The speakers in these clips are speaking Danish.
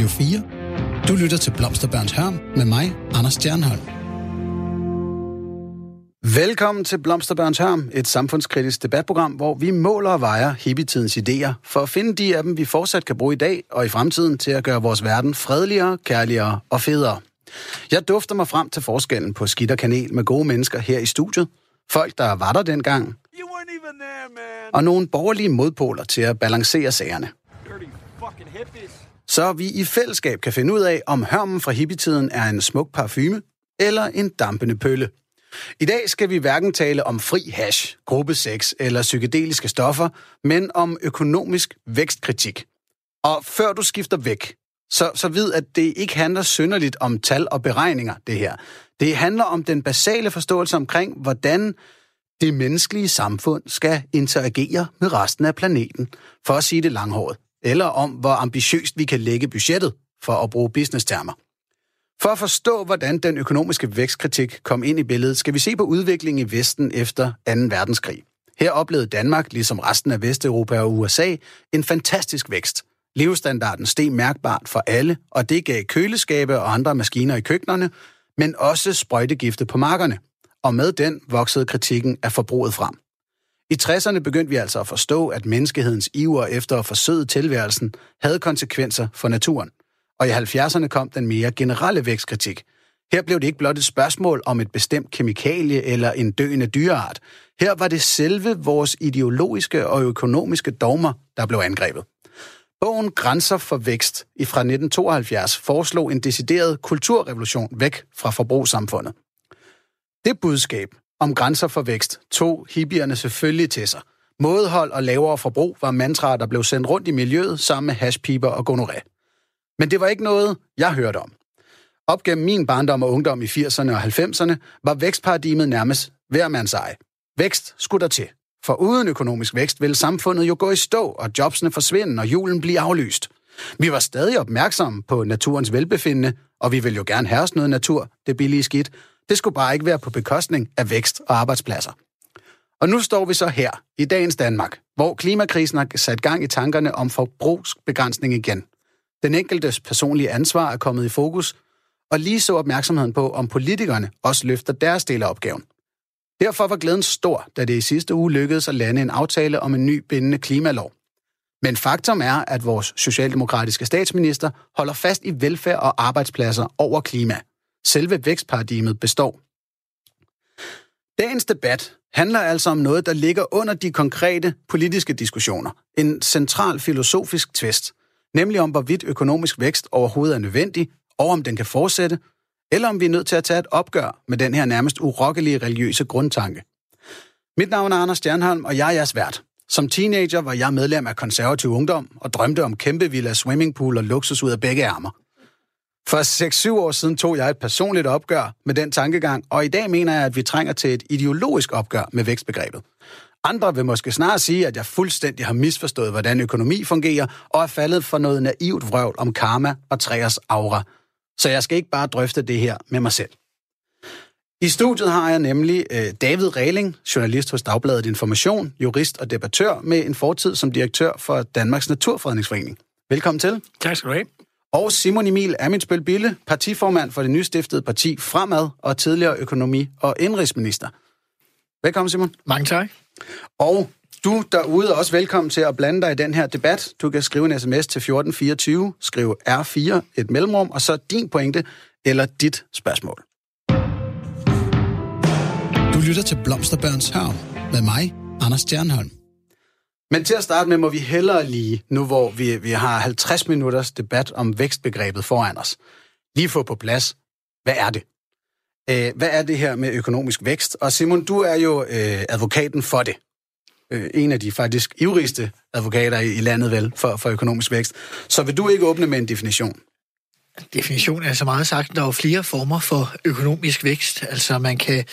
Radio 4. Du lytter til Blomsterbørns Hørm med mig, Anders Stjernholm. Velkommen til Blomsterbørns Hørm, et samfundskritisk debatprogram, hvor vi måler og vejer hippietidens idéer, for at finde de af dem, vi fortsat kan bruge i dag og i fremtiden til at gøre vores verden fredeligere, kærligere og federe. Jeg dufter mig frem til forskellen på skidt og kanel med gode mennesker her i studiet. Folk, der var der dengang. There, og nogle borgerlige modpoler til at balancere sagerne. Så vi i fællesskab kan finde ud af, om hørmen fra hippietiden er en smuk parfume eller en dampende pølle. I dag skal vi hverken tale om fri hash, gruppesex eller psykedeliske stoffer, men om økonomisk vækstkritik. Og før du skifter væk, så, så vid, at det ikke handler synderligt om tal og beregninger, det her. Det handler om den basale forståelse omkring, hvordan det menneskelige samfund skal interagere med resten af planeten, for at sige det langhåret, eller om, hvor ambitiøst vi kan lægge budgettet, for at bruge business-termer. For at forstå, hvordan den økonomiske vækstkritik kom ind i billedet, skal vi se på udviklingen i Vesten efter 2. verdenskrig. Her oplevede Danmark, ligesom resten af Vesteuropa og USA, en fantastisk vækst. Levestandarden steg mærkbart for alle, og det gav køleskabe og andre maskiner i køkkenerne, men også sprøjtegifte på markerne. Og med den voksede kritikken af forbruget frem. I 60'erne begyndte vi altså at forstå, at menneskehedens iver efter at forsøge tilværelsen havde konsekvenser for naturen og i 70'erne kom den mere generelle vækstkritik. Her blev det ikke blot et spørgsmål om et bestemt kemikalie eller en døende dyreart. Her var det selve vores ideologiske og økonomiske dogmer, der blev angrebet. Bogen Grænser for vækst fra 1972 foreslog en decideret kulturrevolution væk fra forbrugssamfundet. Det budskab om grænser for vækst tog hippierne selvfølgelig til sig. Mådehold og lavere forbrug var mantraer, der blev sendt rundt i miljøet sammen med hashpiber og gonoré. Men det var ikke noget, jeg hørte om. Op gennem min barndom og ungdom i 80'erne og 90'erne var vækstparadigmet nærmest hver mands ej. Vækst skulle der til. For uden økonomisk vækst ville samfundet jo gå i stå, og jobsene forsvinde, og julen blive aflyst. Vi var stadig opmærksomme på naturens velbefindende, og vi ville jo gerne have os noget natur, det billige skidt. Det skulle bare ikke være på bekostning af vækst og arbejdspladser. Og nu står vi så her, i dagens Danmark, hvor klimakrisen har sat gang i tankerne om forbrugsbegrænsning igen. Den enkeltes personlige ansvar er kommet i fokus, og lige så opmærksomheden på, om politikerne også løfter deres del af opgaven. Derfor var glæden stor, da det i sidste uge lykkedes at lande en aftale om en ny bindende klimalov. Men faktum er, at vores socialdemokratiske statsminister holder fast i velfærd og arbejdspladser over klima. Selve vækstparadigmet består. Dagens debat handler altså om noget, der ligger under de konkrete politiske diskussioner. En central filosofisk tvist – nemlig om hvorvidt økonomisk vækst overhovedet er nødvendig, og om den kan fortsætte, eller om vi er nødt til at tage et opgør med den her nærmest urokkelige religiøse grundtanke. Mit navn er Anders Stjernholm, og jeg er jeres vært. Som teenager var jeg medlem af konservativ ungdom og drømte om kæmpe villa, swimmingpool og luksus ud af begge ærmer. For 6-7 år siden tog jeg et personligt opgør med den tankegang, og i dag mener jeg, at vi trænger til et ideologisk opgør med vækstbegrebet. Andre vil måske snart sige, at jeg fuldstændig har misforstået, hvordan økonomi fungerer, og er faldet for noget naivt vrøvl om karma og træers aura. Så jeg skal ikke bare drøfte det her med mig selv. I studiet har jeg nemlig øh, David Reling, journalist hos Dagbladet Information, jurist og debattør med en fortid som direktør for Danmarks Naturfredningsforening. Velkommen til. Tak skal du have. Og Simon Emil Amitsbøl Bille, partiformand for det nystiftede parti Fremad og tidligere økonomi- og indrigsminister. Velkommen, Simon. Mange tak. Og du derude er også velkommen til at blande dig i den her debat. Du kan skrive en sms til 1424, skriv R4, et mellemrum, og så din pointe eller dit spørgsmål. Du lytter til Blomsterbørns Hørm med mig, Anders Stjernholm. Men til at starte med må vi hellere lige, nu hvor vi, vi har 50 minutters debat om vækstbegrebet foran os, lige få på plads, hvad er det? Øh, hvad er det her med økonomisk vækst? Og Simon, du er jo øh, advokaten for det. Øh, en af de faktisk ivrigste advokater i, i landet vel for, for økonomisk vækst. Så vil du ikke åbne med en definition? Definition er så meget sagt, der er jo flere former for økonomisk vækst. Altså man kan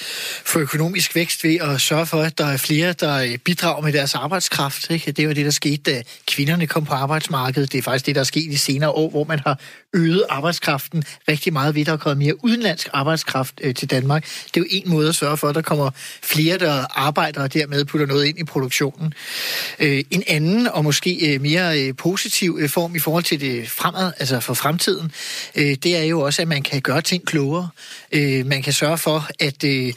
få økonomisk vækst ved at sørge for, at der er flere, der øh, bidrager med deres arbejdskraft. Ikke? Det var det, der skete, da kvinderne kom på arbejdsmarkedet. Det er faktisk det, der er sket i senere år, hvor man har øget arbejdskraften rigtig meget ved, at der er kommet mere udenlandsk arbejdskraft øh, til Danmark. Det er jo en måde at sørge for, at der kommer flere, der arbejder og dermed putter noget ind i produktionen. Øh, en anden og måske mere positiv form i forhold til det fremad, altså for fremtiden, øh, det er jo også, at man kan gøre ting klogere. Øh, man kan sørge for, at... Øh,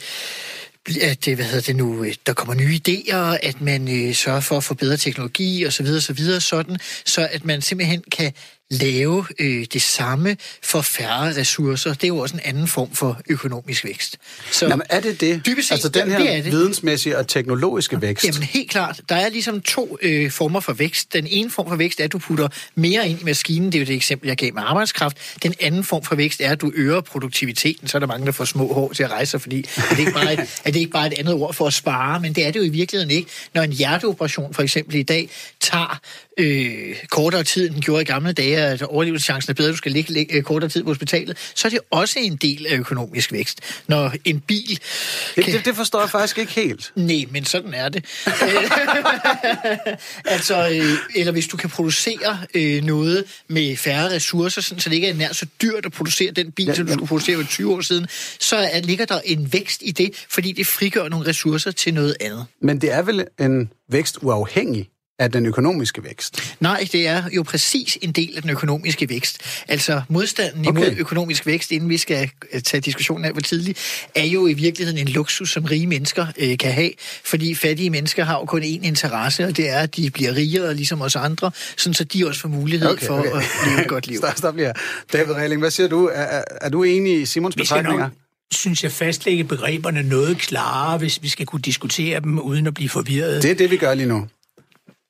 at øh, hvad hedder det nu, øh, der kommer nye idéer, at man øh, sørger for at få bedre teknologi osv. så videre, sådan, så at man simpelthen kan lave øh, det samme for færre ressourcer. Det er jo også en anden form for økonomisk vækst. Så Jamen, er det det? Set, altså den her det er det. vidensmæssige og teknologiske vækst? Jamen helt klart. Der er ligesom to øh, former for vækst. Den ene form for vækst er, at du putter mere ind i maskinen. Det er jo det eksempel, jeg gav med arbejdskraft. Den anden form for vækst er, at du øger produktiviteten. Så er der mange, der får små hår til at rejse fordi er det, ikke bare et, er det ikke bare et andet ord for at spare? Men det er det jo i virkeligheden ikke. Når en hjerteoperation for eksempel i dag tager øh, kortere tid, end den gjorde i gamle dage, at overlevelseschancen er bedre, du skal ligge, ligge øh, kortere tid på hospitalet, så er det også en del af økonomisk vækst. Når en bil... Det, kan... det, det forstår jeg faktisk ikke helt. Nej, men sådan er det. altså, øh, eller hvis du kan producere øh, noget med færre ressourcer, sådan, så det ikke er nær så dyrt at producere den bil, ja, som du skulle producere for 20 år siden, så er, ligger der en vækst i det, fordi det frigør nogle ressourcer til noget andet. Men det er vel en vækst uafhængig af den økonomiske vækst? Nej, det er jo præcis en del af den økonomiske vækst. Altså modstanden okay. imod økonomisk vækst, inden vi skal øh, tage diskussionen af hvor tidligt, er jo i virkeligheden en luksus, som rige mennesker øh, kan have, fordi fattige mennesker har jo kun én interesse, og det er, at de bliver rigere, ligesom os andre, sådan så de også får mulighed okay, for okay. at leve et godt liv. stop, stop lige David Reiling, hvad siger du? Er, er, er du enig i Simons betragtninger? synes jeg, fastlægge begreberne noget klarere, hvis vi skal kunne diskutere dem uden at blive forvirret. Det er det, vi gør lige nu.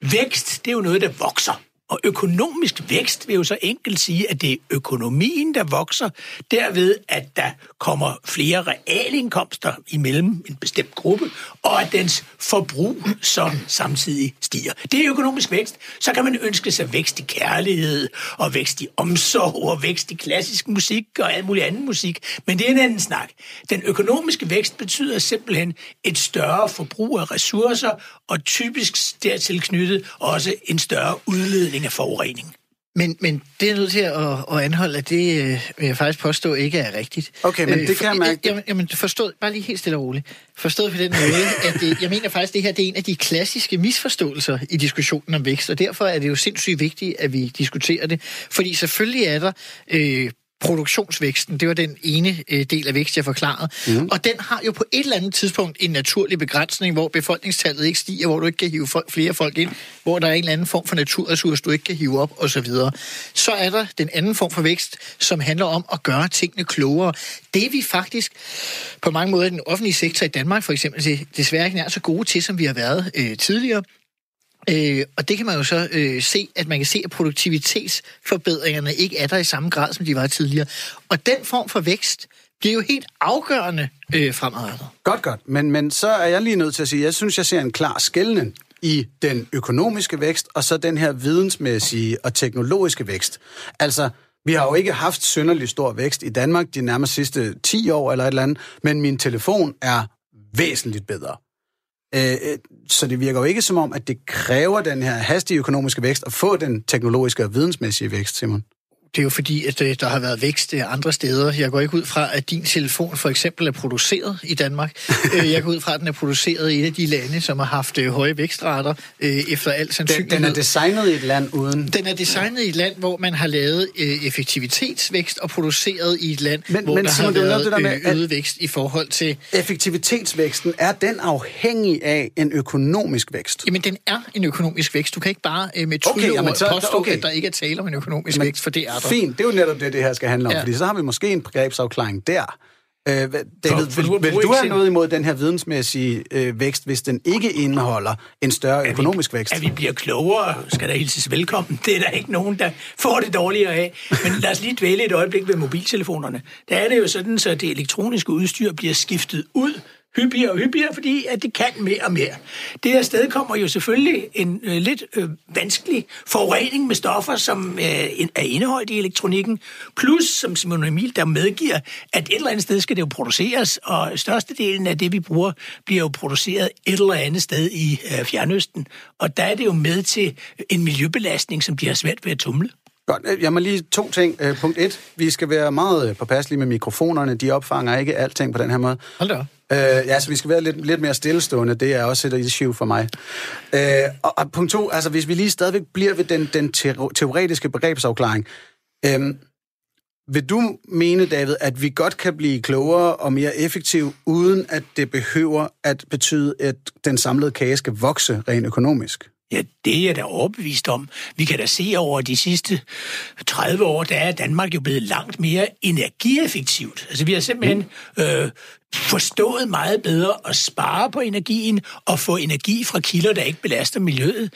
Vækst, det er jo noget, der vokser. Og økonomisk vækst vil jo så enkelt sige, at det er økonomien, der vokser, derved at der kommer flere realindkomster imellem en bestemt gruppe, og at dens forbrug så samtidig stiger. Det er økonomisk vækst. Så kan man ønske sig vækst i kærlighed, og vækst i omsorg, og vækst i klassisk musik og alt muligt anden musik. Men det er en anden snak. Den økonomiske vækst betyder simpelthen et større forbrug af ressourcer, og typisk dertil knyttet også en større udledning udledning af forurening. Men, men det er nødt til at, at anholde, at det øh, vil jeg faktisk påstå ikke er rigtigt. Okay, men det øh, kan jeg mærke. Jamen, jamen forstået, bare lige helt stille og roligt. Forstået på den måde, at det, jeg mener faktisk, at det her det er en af de klassiske misforståelser i diskussionen om vækst, og derfor er det jo sindssygt vigtigt, at vi diskuterer det. Fordi selvfølgelig er der øh, produktionsvæksten. Det var den ene øh, del af vækst, jeg forklarede. Mm. Og den har jo på et eller andet tidspunkt en naturlig begrænsning, hvor befolkningstallet ikke stiger, hvor du ikke kan hive folk, flere folk ind, hvor der er en eller anden form for naturressource, du ikke kan hive op, osv. Så, så er der den anden form for vækst, som handler om at gøre tingene klogere. Det er vi faktisk på mange måder i den offentlige sektor i Danmark for eksempel desværre ikke nær så gode til, som vi har været øh, tidligere. Øh, og det kan man jo så øh, se, at man kan se, at produktivitetsforbedringerne ikke er der i samme grad, som de var tidligere. Og den form for vækst bliver jo helt afgørende øh, fremadrettet. Godt, godt. Men, men så er jeg lige nødt til at sige, at jeg synes, jeg ser en klar skældning i den økonomiske vækst, og så den her vidensmæssige og teknologiske vækst. Altså, vi har jo ikke haft synderlig stor vækst i Danmark de nærmeste sidste 10 år eller et eller andet, men min telefon er væsentligt bedre. Øh, øh, så det virker jo ikke som om, at det kræver den her hastige økonomiske vækst at få den teknologiske og vidensmæssige vækst, Simon. Det er jo fordi, at øh, der har været vækst andre steder. Jeg går ikke ud fra, at din telefon for eksempel er produceret i Danmark. Øh, jeg går ud fra, at den er produceret i et af de lande, som har haft øh, høje vækstrater efter alt sandsynlighed. Den, den er designet i et land uden... Den er designet i et land, hvor man har lavet effektivitetsvækst og produceret i et land, men, hvor men, der Simon, har været det der med, øget vækst i forhold til... Effektivitetsvæksten, er den afhængig af en økonomisk vækst? Jamen, den er en økonomisk vækst. Du kan ikke bare med trylleord okay, påstå, okay. at der ikke er tale om en økonomisk men, vækst, for det er der. Fint, det er jo netop det, det her skal handle om, ja. fordi så har vi måske en begrebsafklaring der. Øh, David, for vil, vil du have noget imod den her vidensmæssige øh, vækst, hvis den ikke indeholder en større at økonomisk vi, vækst? At vi bliver klogere, skal der hilses velkommen. Det er der ikke nogen, der får det dårligere af. Men lad os lige dvæle et øjeblik ved mobiltelefonerne. Der er det jo sådan, så det elektroniske udstyr bliver skiftet ud hyppigere og hyppigere, fordi at det kan mere og mere. Det her sted kommer jo selvfølgelig en øh, lidt øh, vanskelig forurening med stoffer, som øh, er indeholdt i elektronikken, plus, som Simon Emil der medgiver, at et eller andet sted skal det jo produceres, og størstedelen af det, vi bruger, bliver jo produceret et eller andet sted i øh, Fjernøsten, og der er det jo med til en miljøbelastning, som de har svært ved at tumle. Godt, øh, jeg må lige to ting. Øh, punkt et, vi skal være meget øh, påpasselige med mikrofonerne. De opfanger ikke alting på den her måde. Hold da. Øh, ja, så vi skal være lidt, lidt mere stillestående. Det er også et issue for mig. Øh, og, og punkt to, altså hvis vi lige stadigvæk bliver ved den, den teoretiske begrebsafklaring. Øh, vil du mene, David, at vi godt kan blive klogere og mere effektive, uden at det behøver at betyde, at den samlede kage skal vokse rent økonomisk? Ja, det er jeg da overbevist om. Vi kan da se over de sidste 30 år, der er Danmark jo blevet langt mere energieffektivt. Altså vi har simpelthen øh, forstået meget bedre at spare på energien og få energi fra kilder, der ikke belaster miljøet.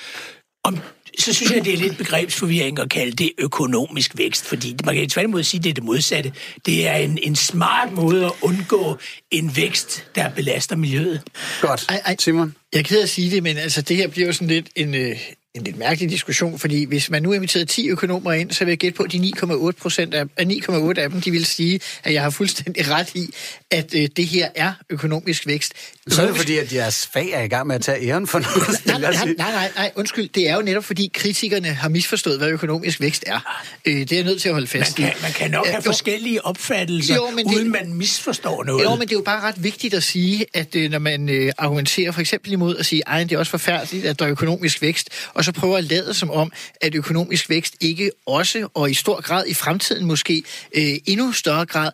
Om så synes jeg, det er lidt begrebsforvirring at kalde det økonomisk vækst, fordi man kan tværtimod sige, at det er det modsatte. Det er en, en smart måde at undgå en vækst, der belaster miljøet. Godt. Ej, ej. Simon? Jeg er ked af at sige det, men altså, det her bliver jo sådan lidt en, øh, en lidt mærkelig diskussion, fordi hvis man nu inviterede 10 økonomer ind, så vil jeg gætte på, at de 9,8 procent af, 9,8 af dem, de vil sige, at jeg har fuldstændig ret i, at øh, det her er økonomisk vækst. Så er det fordi, at jeres fag er i gang med at tage æren for noget. Nej, nej, nej, nej, nej, undskyld. Det er jo netop, fordi kritikerne har misforstået, hvad økonomisk vækst er. Øh, det er jeg nødt til at holde fast man kan, Man kan nok have jo. forskellige opfattelser, jo, men uden det, man misforstår noget. Jo, men det er jo bare ret vigtigt at sige, at øh, når man øh, argumenterer for eksempel imod at sige, at det er også forfærdeligt, at der er økonomisk vækst, og så prøver at lade som om, at økonomisk vækst ikke også, og i stor grad i fremtiden måske, øh, endnu større grad,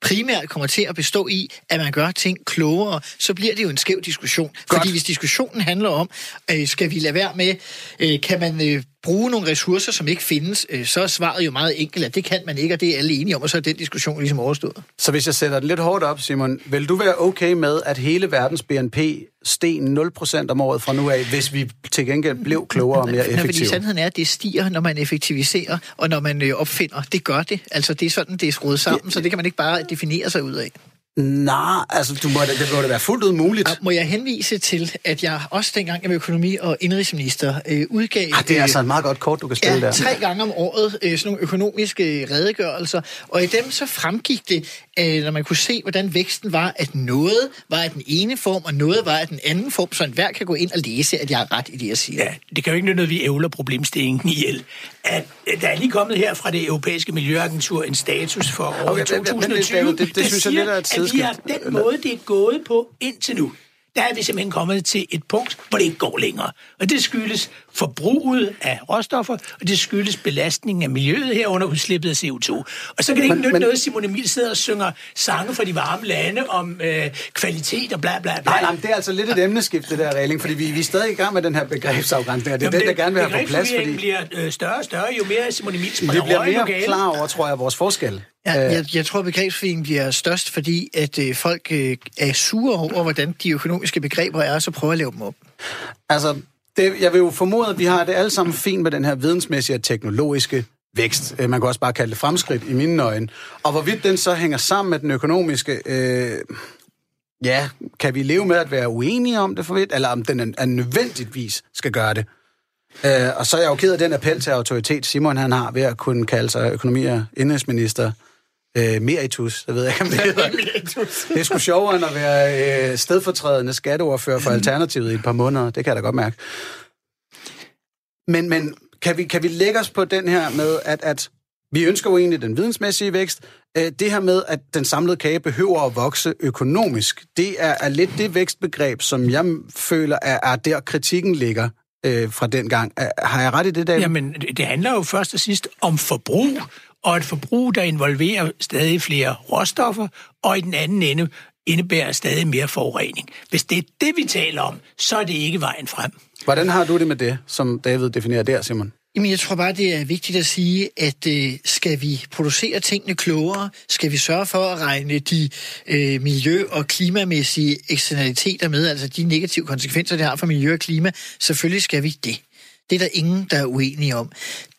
primært kommer til at bestå i, at man gør ting klogere, så bliver det jo en skæv diskussion. Godt. Fordi hvis diskussionen handler om, øh, skal vi lade være med, øh, kan man øh, bruge nogle ressourcer, som ikke findes, øh, så er svaret jo meget enkelt, at det kan man ikke, og det er alle enige om, og så er den diskussion ligesom overstået. Så hvis jeg sætter det lidt hårdt op, Simon, vil du være okay med, at hele verdens BNP sten 0% om året fra nu af, hvis vi til gengæld blev klogere og mere effektive? Fordi sandheden er, at det stiger, når man effektiviserer, og når man øh, opfinder. Det gør det. Altså, det er sådan, det er skruet sammen, ja. så det kan man ikke bare definere sig ud af. Nej, altså du må, det må da være fuldt ud muligt. Og må jeg henvise til, at jeg også dengang jeg var økonomi- og indrigsminister øh, udgav... Ah, det er altså et meget godt kort, du kan spille ja, der. tre gange om året øh, sådan nogle økonomiske redegørelser, og i dem så fremgik det, øh, når man kunne se, hvordan væksten var, at noget var af den ene form, og noget var af den anden form, så enhver kan gå ind og læse, at jeg har ret i det, jeg siger. Ja, det kan jo ikke nytte noget, vi ævler problemstillingen ihjel. At, der er lige kommet her fra det europæiske miljøagentur en status for år okay, 2020, det, det, det, det synes jeg lidt er et at vi har den måde, det er gået på indtil nu der er vi simpelthen kommet til et punkt, hvor det ikke går længere. Og det skyldes forbruget af råstoffer, og det skyldes belastningen af miljøet herunder udslippet af CO2. Og så kan det ikke men, nytte men, noget, Simon Emil sidder og synger sange fra de varme lande om øh, kvalitet og bla bla bla. Nej, nej, det er altså lidt et emneskift, det der regling, fordi vi, vi er stadig i gang med den her begrebsafgrænsning, det er Jamen, den, der gerne vil have på plads. Fordi... bliver øh, større og større, jo mere Simon Emil Vi bliver mere klar over, tror jeg, vores forskel. Ja, jeg, jeg tror, at begrebsforvirringen bliver størst, fordi at øh, folk øh, er sure over, hvordan de økonomiske begreber er, og så prøver at lave dem op. Altså, det, jeg vil jo formode, at vi har det alle sammen fint med den her vidensmæssige og teknologiske vækst. Øh, man kan også bare kalde det fremskridt i mine øjne. Og hvorvidt den så hænger sammen med den økonomiske... Øh, ja, kan vi leve med at være uenige om det for vidt, eller om den er nødvendigvis skal gøre det? Øh, og så er jeg jo ked af den appel til autoritet, Simon han har ved at kunne kalde sig økonomi- og indrigsminister øh, meritus. Jeg ved ikke, om det hedder. det er sgu sjovere end at være øh, stedfortrædende skatteordfører for Alternativet i et par måneder. Det kan jeg da godt mærke. Men, men kan, vi, kan vi lægge os på den her med, at, at vi ønsker jo egentlig den vidensmæssige vækst. Øh, det her med, at den samlede kage behøver at vokse økonomisk, det er, er lidt det vækstbegreb, som jeg føler er, er der kritikken ligger øh, fra den gang. Har jeg ret i det, David? Jamen, det handler jo først og sidst om forbrug, og et forbrug, der involverer stadig flere råstoffer, og i den anden ende indebærer stadig mere forurening. Hvis det er det, vi taler om, så er det ikke vejen frem. Hvordan har du det med det, som David definerer der, Simon? Jamen, jeg tror bare, det er vigtigt at sige, at øh, skal vi producere tingene klogere, skal vi sørge for at regne de øh, miljø- og klimamæssige eksternaliteter med, altså de negative konsekvenser, det har for miljø og klima, selvfølgelig skal vi det. Det er der ingen, der er uenige om.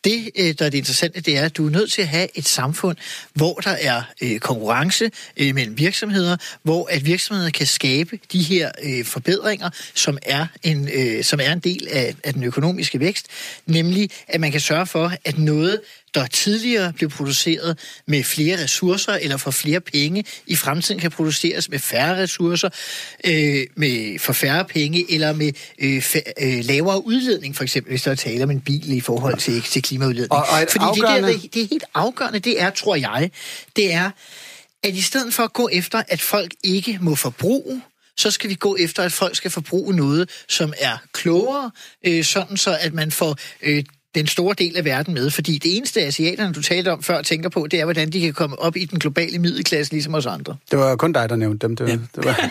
Det, øh, der er det interessante, det er, at du er nødt til at have et samfund, hvor der er øh, konkurrence øh, mellem virksomheder, hvor at virksomheder kan skabe de her øh, forbedringer, som er en, øh, som er en del af, af den økonomiske vækst, nemlig at man kan sørge for, at noget der tidligere blev produceret med flere ressourcer eller for flere penge, i fremtiden kan produceres med færre ressourcer, øh, med for færre penge eller med øh, fa- øh, lavere udledning, for eksempel hvis der er tale om en bil i forhold til, til klimaudledning. Og, og Fordi afgørende... det, der, det er helt afgørende, det er, tror jeg, det er, at i stedet for at gå efter, at folk ikke må forbruge, så skal vi gå efter, at folk skal forbruge noget, som er klogere, øh, sådan så at man får øh, den store del af verden med. Fordi det eneste, asiaterne, du talte om før, tænker på, det er, hvordan de kan komme op i den globale middelklasse, ligesom os andre. Det var kun dig, der nævnte dem. Det var, ja. det var...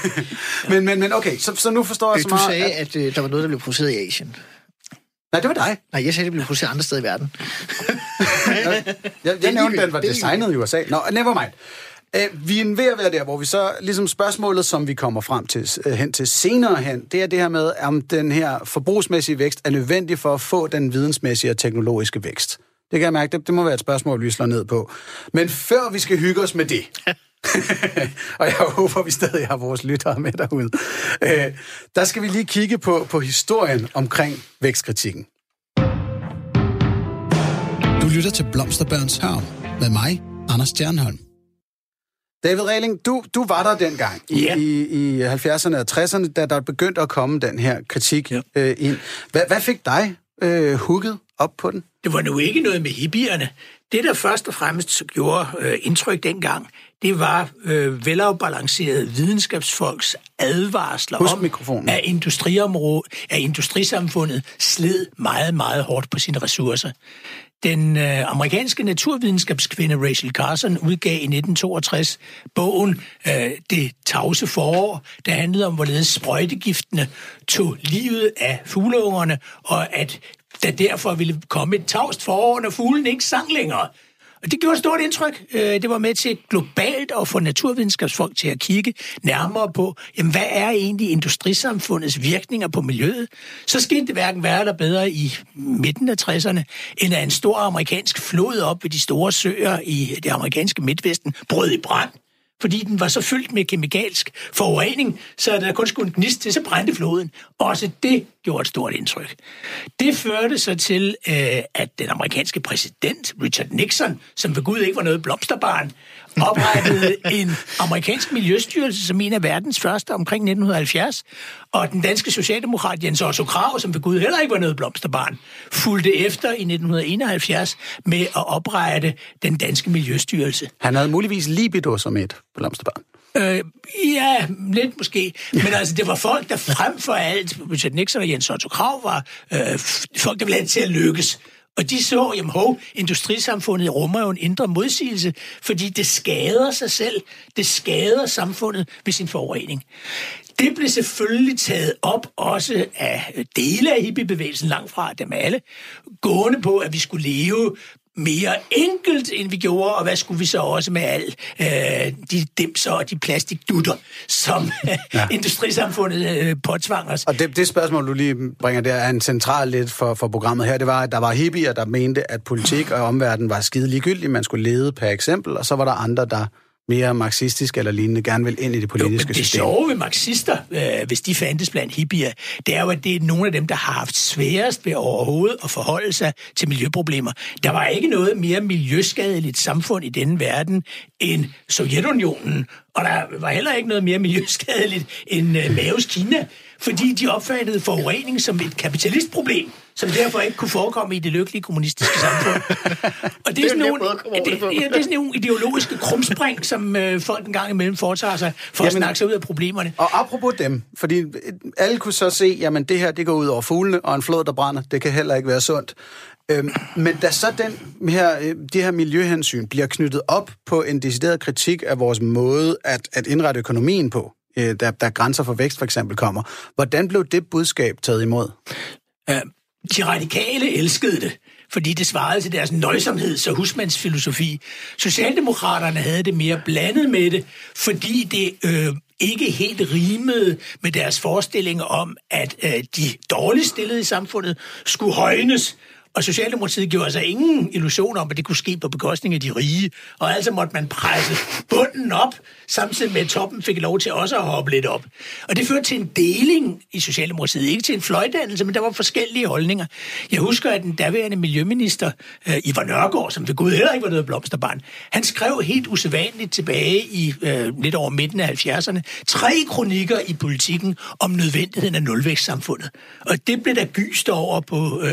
men, men, men okay, så, så nu forstår jeg så Du meget... sagde, at øh, der var noget, der blev produceret i Asien. Nej, det var dig. Nej, jeg sagde, at det blev produceret andre steder i verden. Jeg, jeg nævnte, den var designet i USA. Nå, never mind. Uh, vi er ved at være der, hvor vi så, ligesom spørgsmålet, som vi kommer frem til, uh, hen til senere hen, det er det her med, om den her forbrugsmæssige vækst er nødvendig for at få den vidensmæssige og teknologiske vækst. Det kan jeg mærke, det, det må være et spørgsmål, vi slår ned på. Men før vi skal hygge os med det, og jeg håber, vi stadig har vores lyttere med derude, uh, der skal vi lige kigge på, på historien omkring vækstkritikken. Du lytter til Blomsterbørns Hørm med mig, Anders Stjernholm. David Regling, du, du var der dengang i, Ja. i, i 70'erne og 60'erne, da der begyndte at komme den her kritik Ja. øh, ind. Hvad, hvad fik dig øh, hugget op på den? Det var nu ikke noget med hippierne. Det, der først og fremmest gjorde øh, indtryk dengang, det var øh, velafbalancerede videnskabsfolks advarsler Husk om, mikrofonen. at, industriområde, at industrisamfundet sled meget, meget hårdt på sine ressourcer. Den øh, amerikanske naturvidenskabskvinde Rachel Carson udgav i 1962 bogen øh, Det tavse forår, der handlede om, hvorledes sprøjtegiftene tog livet af fugleungerne, og at der derfor ville komme et tavst forår, når fuglen ikke sang længere. Og det gjorde et stort indtryk. Øh, det var med til globalt at få naturvidenskabsfolk til at kigge nærmere på, jamen hvad er egentlig industrisamfundets virkninger på miljøet? Så skete det hverken værre eller bedre i midten af 60'erne, end at en stor amerikansk flod op ved de store søer i det amerikanske midtvesten brød i brand fordi den var så fyldt med kemikalsk forurening, så der kun skulle en gnist til, så brændte floden. Også det gjorde et stort indtryk. Det førte så til, øh, at den amerikanske præsident, Richard Nixon, som ved Gud ikke var noget blomsterbarn, oprettede en amerikansk miljøstyrelse som en af verdens første omkring 1970, og den danske socialdemokrat Jens Otto Krav, som ved Gud heller ikke var noget blomsterbarn, fulgte efter i 1971 med at oprette den danske miljøstyrelse. Han havde muligvis libido som et blomsterbarn. Øh, ja, lidt måske. Men altså, det var folk, der frem for alt, Richard Nixon og Jens Otto Krav, var øh, folk, der ville have til at lykkes. Og de så, jamen hov, industrisamfundet rummer jo en indre modsigelse, fordi det skader sig selv. Det skader samfundet ved sin forurening. Det blev selvfølgelig taget op også af dele af hippiebevægelsen, langt fra dem alle, gående på, at vi skulle leve mere enkelt, end vi gjorde, og hvad skulle vi så også med al øh, de dimser og de plastikdutter, som ja. industrisamfundet øh, påtvang os. Og det, det spørgsmål, du lige bringer der, er en central lidt for, for programmet her. Det var, at der var hippier, der mente, at politik og omverden var skide ligegyldig. Man skulle lede per eksempel, og så var der andre, der mere marxistisk eller lignende, gerne vil ind i det politiske men det system. sjove ved marxister, øh, hvis de fandtes blandt hippier, det er jo, at det er nogle af dem, der har haft sværest ved overhovedet at forholde sig til miljøproblemer. Der var ikke noget mere miljøskadeligt samfund i denne verden end Sovjetunionen, og der var heller ikke noget mere miljøskadeligt end øh, Maos Kina, fordi de opfattede forurening som et kapitalistproblem, som derfor ikke kunne forekomme i det lykkelige kommunistiske samfund. Og det er, sådan nem nogle, at det, det ja, det er sådan nogle ideologiske krumspring, som øh, folk en gang imellem foretager sig for at Jamen- snakke sig ud af problemerne. Og apropos dem, fordi alle kunne så se, jamen det her, det går ud over fuglene, og en flod, der brænder, det kan heller ikke være sundt. Øhm, men da så den her, øh, de her miljøhensyn bliver knyttet op på en decideret kritik af vores måde at, at indrette økonomien på, øh, der, der grænser for vækst for eksempel kommer, hvordan blev det budskab taget imod? Uh, de radikale elskede det, fordi det svarede til deres nøjsomheds- og husmandsfilosofi. Socialdemokraterne havde det mere blandet med det, fordi det øh, ikke helt rimede med deres forestilling om, at øh, de dårligt stillede i samfundet skulle højnes, og Socialdemokratiet gjorde sig ingen illusion om, at det kunne ske på bekostning af de rige. Og altså måtte man presse bunden op, samtidig med at toppen fik lov til også at hoppe lidt op. Og det førte til en deling i Socialdemokratiet. Ikke til en fløjdannelse, men der var forskellige holdninger. Jeg husker, at den daværende miljøminister, øh, Ivar Nørgaard, som ved Gud heller ikke var noget blomsterbarn, han skrev helt usædvanligt tilbage i øh, lidt over midten af 70'erne tre kronikker i politikken om nødvendigheden af nulvækstsamfundet. Og det blev der gyst over på uh,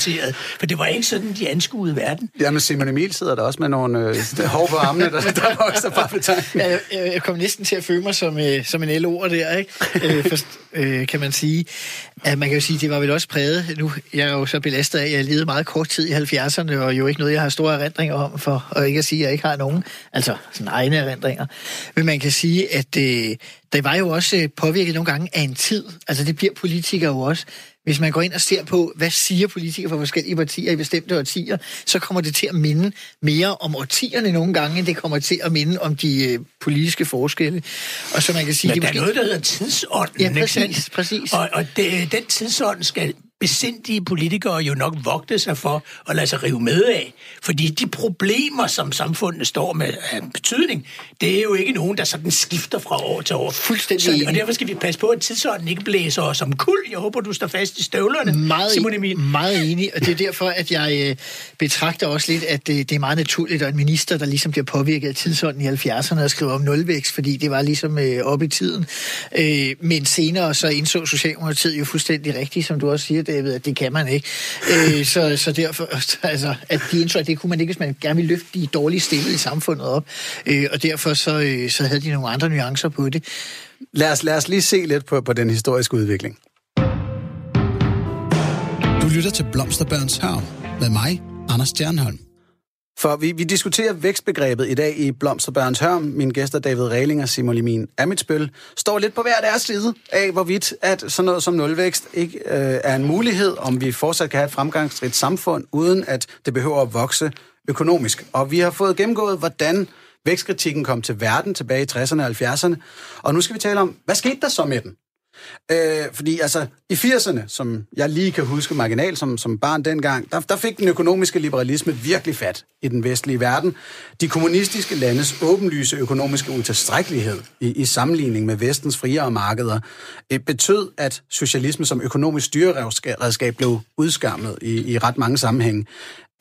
LO-hovedkvarteret, for det var ikke sådan, de anskuede verden. Jamen, Simon Emil sidder der også med nogle øh, hår på armene, der, der var også bare. Jeg, jeg, jeg kom næsten til at føle mig som, øh, som en LO'er der, ikke? Øh, for, øh, kan man sige. At man kan jo sige, det var vel også præget. Nu jeg er jo så belastet af, at jeg levede meget kort tid i 70'erne, og jo ikke noget, jeg har store erindringer om, for og ikke at sige, at jeg ikke har nogen, altså sådan egne erindringer. Men man kan sige, at øh, det var jo også øh, påvirket nogle gange af en tid. Altså det bliver politikere jo også. Hvis man går ind og ser på, hvad siger politikere fra forskellige partier i bestemte årtier, så kommer det til at minde mere om årtierne nogle gange, end det kommer til at minde om de øh, politiske forskelle. Og så man kan sige... Men det der er noget, der hedder tidsånden. Ja, ikke præcis, sandt? præcis. Og, og det, den tidsånd skal besindige politikere jo nok vogte sig for at lade sig rive med af. Fordi de problemer, som samfundet står med af betydning, det er jo ikke nogen, der sådan skifter fra år til år. Fuldstændig Så, og derfor skal vi passe på, at tidsånden ikke blæser os som kul. Jeg håber, du står fast i støvlerne, meget, Simon Emil. meget enig, og det er derfor, at jeg øh, betragter også lidt, at det, det er meget naturligt, at en minister, der ligesom bliver påvirket af tidsånden i 70'erne og skriver om nulvækst, fordi det var ligesom øh, op i tiden. Øh, men senere så indså Socialdemokratiet jo fuldstændig rigtigt, som du også siger, David, at det kan man ikke. Øh, så, så derfor, altså, at de indså, at det kunne man ikke, hvis man gerne ville løfte de dårligt stillede i samfundet op. Øh, og derfor så, øh, så havde de nogle andre nuancer på det. Lad os, lad os lige se lidt på, på den historiske udvikling. Du lytter til Blomsterbørns Havn med mig, Anders Stjernholm. For vi, vi diskuterer vækstbegrebet i dag i Blomsterbørns Hørm. Mine gæster David Rehling og Simon Limin Amitsbøl står lidt på hver deres side af, hvorvidt at sådan noget som nulvækst ikke øh, er en mulighed, om vi fortsat kan have et fremgangsrigt samfund, uden at det behøver at vokse økonomisk. Og vi har fået gennemgået, hvordan vækstkritikken kom til verden tilbage i 60'erne og 70'erne. Og nu skal vi tale om, hvad skete der så med den? Øh, fordi altså, i 80'erne, som jeg lige kan huske marginal som, som barn dengang, der, der fik den økonomiske liberalisme virkelig fat i den vestlige verden. De kommunistiske landes åbenlyse økonomiske utilstrækkelighed i, i sammenligning med vestens friere markeder øh, betød, at socialisme som økonomisk styreredskab blev udskammet i, i ret mange sammenhænge.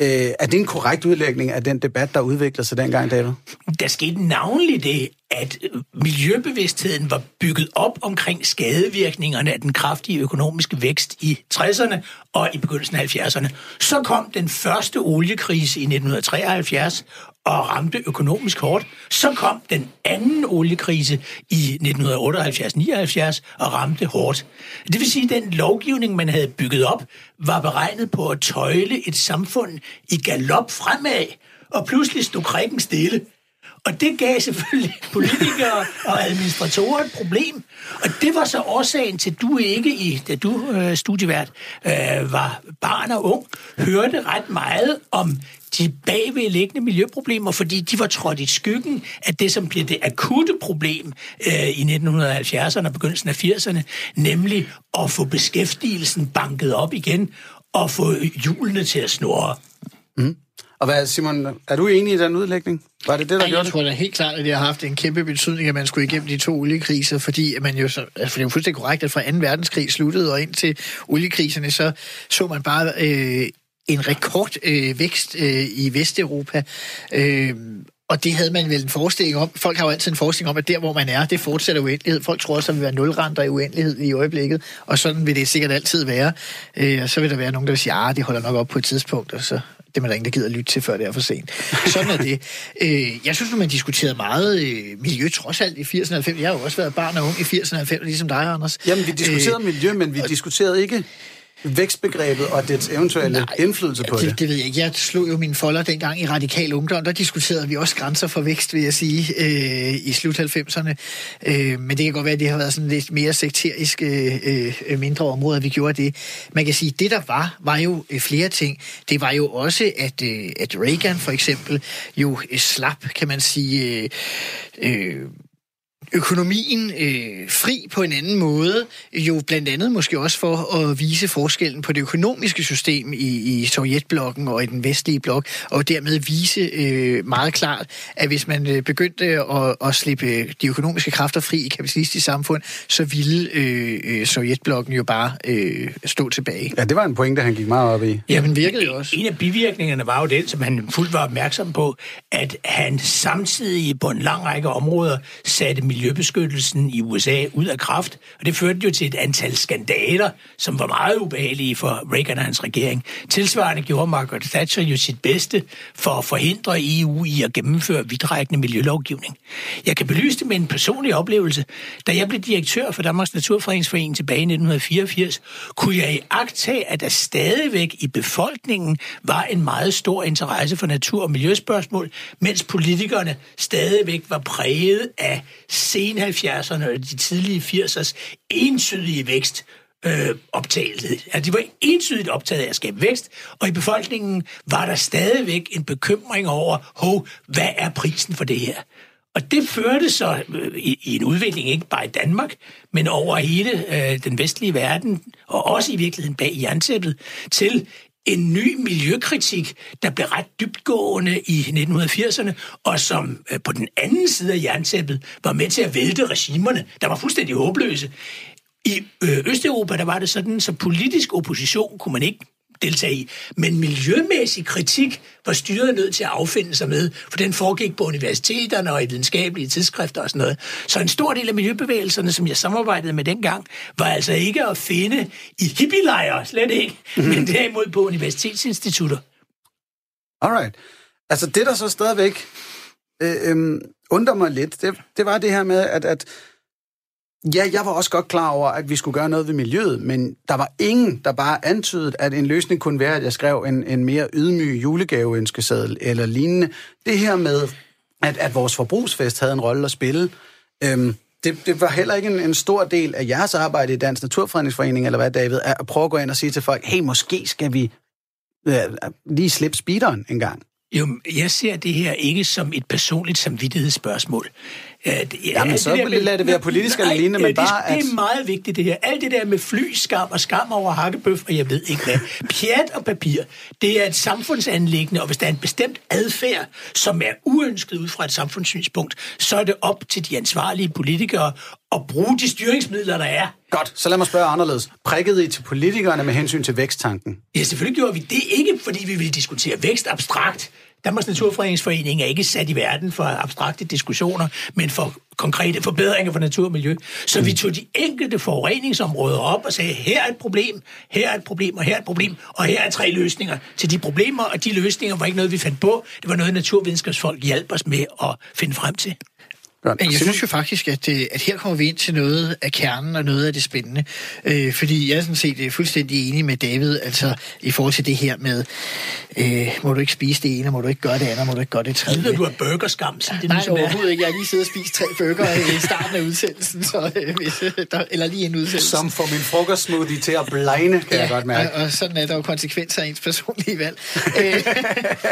Øh, er det en korrekt udlægning af den debat, der udviklede sig dengang, David? Der skete navnlig det, at miljøbevidstheden var bygget op omkring skadevirkningerne af den kraftige økonomiske vækst i 60'erne og i begyndelsen af 70'erne. Så kom den første oliekrise i 1973 og ramte økonomisk hårdt. Så kom den anden oliekrise i 1978-79 og ramte hårdt. Det vil sige, at den lovgivning, man havde bygget op, var beregnet på at tøjle et samfund i galop fremad, og pludselig stod krikken stille. Og det gav selvfølgelig politikere og administratorer et problem. Og det var så årsagen til, at du ikke, i, da du øh, studievært øh, var barn og ung, hørte ret meget om de bagvedliggende miljøproblemer, fordi de var trådt i skyggen af det, som blev det akutte problem øh, i 1970'erne og begyndelsen af 80'erne, nemlig at få beskæftigelsen banket op igen og få hjulene til at snurre. Mm. Og hvad, Simon, er du enig i den udlægning? Var det det, der Ej, gjorde jeg det? tror da helt klart, at det har haft en kæmpe betydning, at man skulle igennem de to oliekriser, fordi at man jo så, altså, for det er jo fuldstændig korrekt, at fra 2. verdenskrig sluttede og ind til oliekriserne, så så man bare øh, en rekord øh, øh, i Vesteuropa. Øh, og det havde man vel en forestilling om. Folk har jo altid en forestilling om, at der, hvor man er, det fortsætter uendelighed. Folk tror også, at der vil være nulrenter i uendelighed i øjeblikket, og sådan vil det sikkert altid være. Øh, og så vil der være nogen, der vil sige, at det holder nok op på et tidspunkt, og så det er man der ingen, der gider lytte til, før det er for sent. Sådan er det. Øh, jeg synes, at man diskuterede meget øh, miljø, trods alt i 80'erne og 90'erne. Jeg har jo også været barn og ung i 80'erne og 90'erne, ligesom dig, Anders. Jamen, vi diskuterede Øh, miljø, men vi diskuterede ikke vækstbegrebet og dets eventuelle Nej, indflydelse på det. det. Det ved jeg ikke. Jeg slog jo min folder dengang i Radikal Ungdom. Der diskuterede vi også grænser for vækst, vil jeg sige, øh, i slut 90'erne. Øh, men det kan godt være, at det har været sådan lidt mere sekterisk øh, øh, mindre områder, vi gjorde det. Man kan sige, at det der var, var jo øh, flere ting. Det var jo også, at, øh, at Reagan for eksempel jo øh, slap, kan man sige... Øh, øh, økonomien øh, fri på en anden måde, jo blandt andet måske også for at vise forskellen på det økonomiske system i, i Sovjetblokken og i den vestlige blok, og dermed vise øh, meget klart, at hvis man øh, begyndte at, at slippe de økonomiske kræfter fri i kapitalistisk samfund, så ville øh, øh, Sovjetblokken jo bare øh, stå tilbage. Ja, det var en pointe, han gik meget op i. Jamen virkede jo også. En af bivirkningerne var jo den, som han fuldt var opmærksom på, at han samtidig på en lang række områder satte miljøbeskyttelsen i USA ud af kraft, og det førte jo til et antal skandaler, som var meget ubehagelige for Reagan og hans regering. Tilsvarende gjorde Margaret Thatcher jo sit bedste for at forhindre EU i at gennemføre vidtrækkende miljølovgivning. Jeg kan belyse det med en personlig oplevelse. Da jeg blev direktør for Danmarks Naturfredningsforening tilbage i 1984, kunne jeg i agtage, at der stadigvæk i befolkningen var en meget stor interesse for natur- og miljøspørgsmål, mens politikerne stadigvæk var præget af sen 70'erne og de tidlige 80'ers entydige vækst øh, optagethed. Altså, de var entydigt optaget af at skabe vækst, og i befolkningen var der stadigvæk en bekymring over, hov, hvad er prisen for det her? Og det førte så øh, i, i en udvikling, ikke bare i Danmark, men over hele øh, den vestlige verden, og også i virkeligheden bag jerntæppet, til en ny miljøkritik, der blev ret dybtgående i 1980'erne, og som øh, på den anden side af jerntæppet var med til at vælte regimerne, der var fuldstændig håbløse. I øh, Østeuropa, der var det sådan, så politisk opposition kunne man ikke deltage i. Men miljømæssig kritik var styret nødt til at affinde sig med, for den foregik på universiteterne og i videnskabelige tidsskrifter og sådan noget. Så en stor del af miljøbevægelserne, som jeg samarbejdede med dengang, var altså ikke at finde i hippielejre, slet ikke, mm-hmm. men derimod på universitetsinstitutter. Alright. Altså det, der så stadigvæk øh, øh, undrer mig lidt, det, det var det her med, at, at Ja, jeg var også godt klar over, at vi skulle gøre noget ved miljøet, men der var ingen, der bare antydede, at en løsning kunne være, at jeg skrev en, en mere ydmyg julegaveønskeseddel eller lignende. Det her med, at, at vores forbrugsfest havde en rolle at spille, øhm, det, det var heller ikke en, en stor del af jeres arbejde i Dansk Naturfredningsforening, eller hvad, David, at prøve at gå ind og sige til folk, hey, måske skal vi øh, lige slippe speederen en gang. Jo, jeg ser det her ikke som et personligt samvittighedsspørgsmål. Ja, det, ja, Jamen, så vil lade det være politisk eller lignende, men bare det, at... Det er meget vigtigt, det her. Alt det der med flyskam og skam over hakkebøf, og jeg ved ikke hvad. Pjat og papir, det er et samfundsanlæggende, og hvis der er en bestemt adfærd, som er uønsket ud fra et samfundssynspunkt, så er det op til de ansvarlige politikere at bruge de styringsmidler, der er. Godt, så lad mig spørge anderledes. Prikkede I til politikerne med hensyn til væksttanken? Ja, selvfølgelig gjorde vi det. Ikke fordi vi ville diskutere vækst abstrakt, Danmarks Naturfredningsforening er ikke sat i verden for abstrakte diskussioner, men for konkrete forbedringer for natur og miljø. Så vi tog de enkelte forureningsområder op og sagde, her er et problem, her er et problem, og her er et problem, og her er tre løsninger til de problemer, og de løsninger var ikke noget, vi fandt på. Det var noget, naturvidenskabsfolk hjalp os med at finde frem til. Men jeg synes jo faktisk, at, øh, at her kommer vi ind til noget af kernen og noget af det spændende. Øh, fordi jeg er sådan set øh, fuldstændig enig med David, altså i forhold til det her med, øh, må du ikke spise det ene, må du ikke gøre det andet, må du ikke gøre det tredje. Lider du af burgerskam? Det Nej, overhovedet ikke. Jeg har lige siddet og spist tre burger i starten af udsendelsen, så, øh, hvis, der, eller lige en udsendelse. Som får min frokostsmoothie til at blegne, kan ja, jeg godt mærke. Og, og sådan er der jo konsekvenser af ens personlige valg.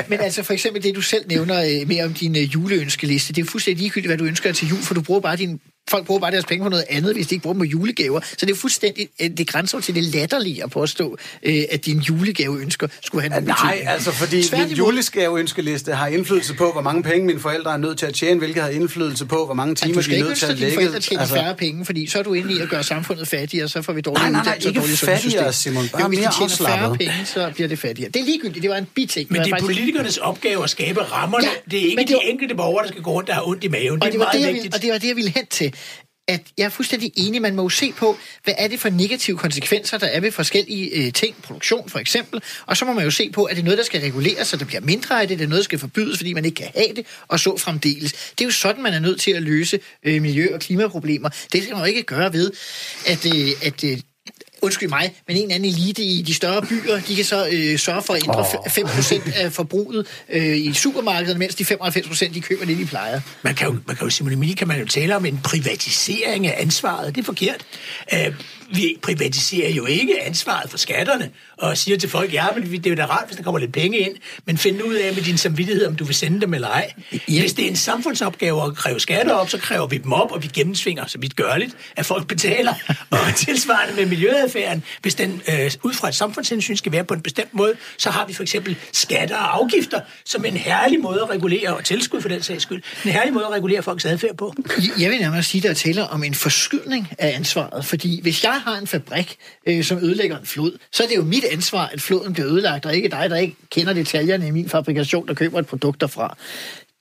Men altså for eksempel det, du selv nævner mere om din juleønskeliste, det er fuldstændig ligegyldigt, hvad du ønsker til jul, for du bruger bare din folk bruger bare deres penge på noget andet, hvis de ikke bruger dem på julegaver. Så det er fuldstændig, øh, det grænser til det latterlige at påstå, øh, at din julegaveønsker skulle have noget Nej, betydning. altså fordi Tværtimod. min julegaveønskeliste har indflydelse på, hvor mange penge mine forældre er nødt til at tjene, hvilket har indflydelse på, hvor mange timer de er nødt til at lægge. Du skal ikke altså... færre penge, fordi så er du inde i at gøre samfundet fattigere, så får vi dårlige nej, nej, nej, ikke fattigere, Simon. Bare jo, hvis mere de tjener færre penge, så bliver det fattigere. Det er ligegyldigt, det var en biting. Men det er politikernes opgave at skabe rammerne. Ja, det er ikke de enkelte borgere, der skal gå rundt, der har ondt i maven. Det er meget vigtigt. Og det var det, jeg ville hen til at jeg er fuldstændig enig, man må jo se på, hvad er det for negative konsekvenser, der er ved forskellige øh, ting, produktion for eksempel, og så må man jo se på, at det er noget, der skal reguleres, så der bliver mindre af det, det er noget, der skal forbydes, fordi man ikke kan have det, og så fremdeles. Det er jo sådan, man er nødt til at løse øh, miljø- og klimaproblemer. Det skal man jo ikke gøre ved, at, øh, at øh, undskyld mig, men en eller anden elite i de større byer, de kan så øh, sørge for at ændre oh. 5% af forbruget øh, i supermarkedet, mens de 95% de køber det, de plejer. Man kan jo, man kan jo Simon kan man jo tale om en privatisering af ansvaret. Det er forkert. Uh, vi privatiserer jo ikke ansvaret for skatterne og siger til folk, ja, men det er jo da rart, hvis der kommer lidt penge ind, men find ud af med din samvittighed, om du vil sende dem eller ej. Ja. Hvis det er en samfundsopgave at kræve skatter op, så kræver vi dem op, og vi gennemsvinger så vidt gørligt, at folk betaler. Og tilsvarende med miljøadfærden, hvis den øh, ud fra et samfundshensyn skal være på en bestemt måde, så har vi for eksempel skatter og afgifter som en herlig måde at regulere, og tilskud for den sags skyld, en herlig måde at regulere folks adfærd på. Jeg vil nærmest sige, der taler om en forskydning af ansvaret, fordi hvis jeg har en fabrik, øh, som ødelægger en flod, så er det jo mit ansvar, at floden bliver ødelagt, og ikke dig, der ikke kender detaljerne i min fabrikation, der køber et produkt derfra.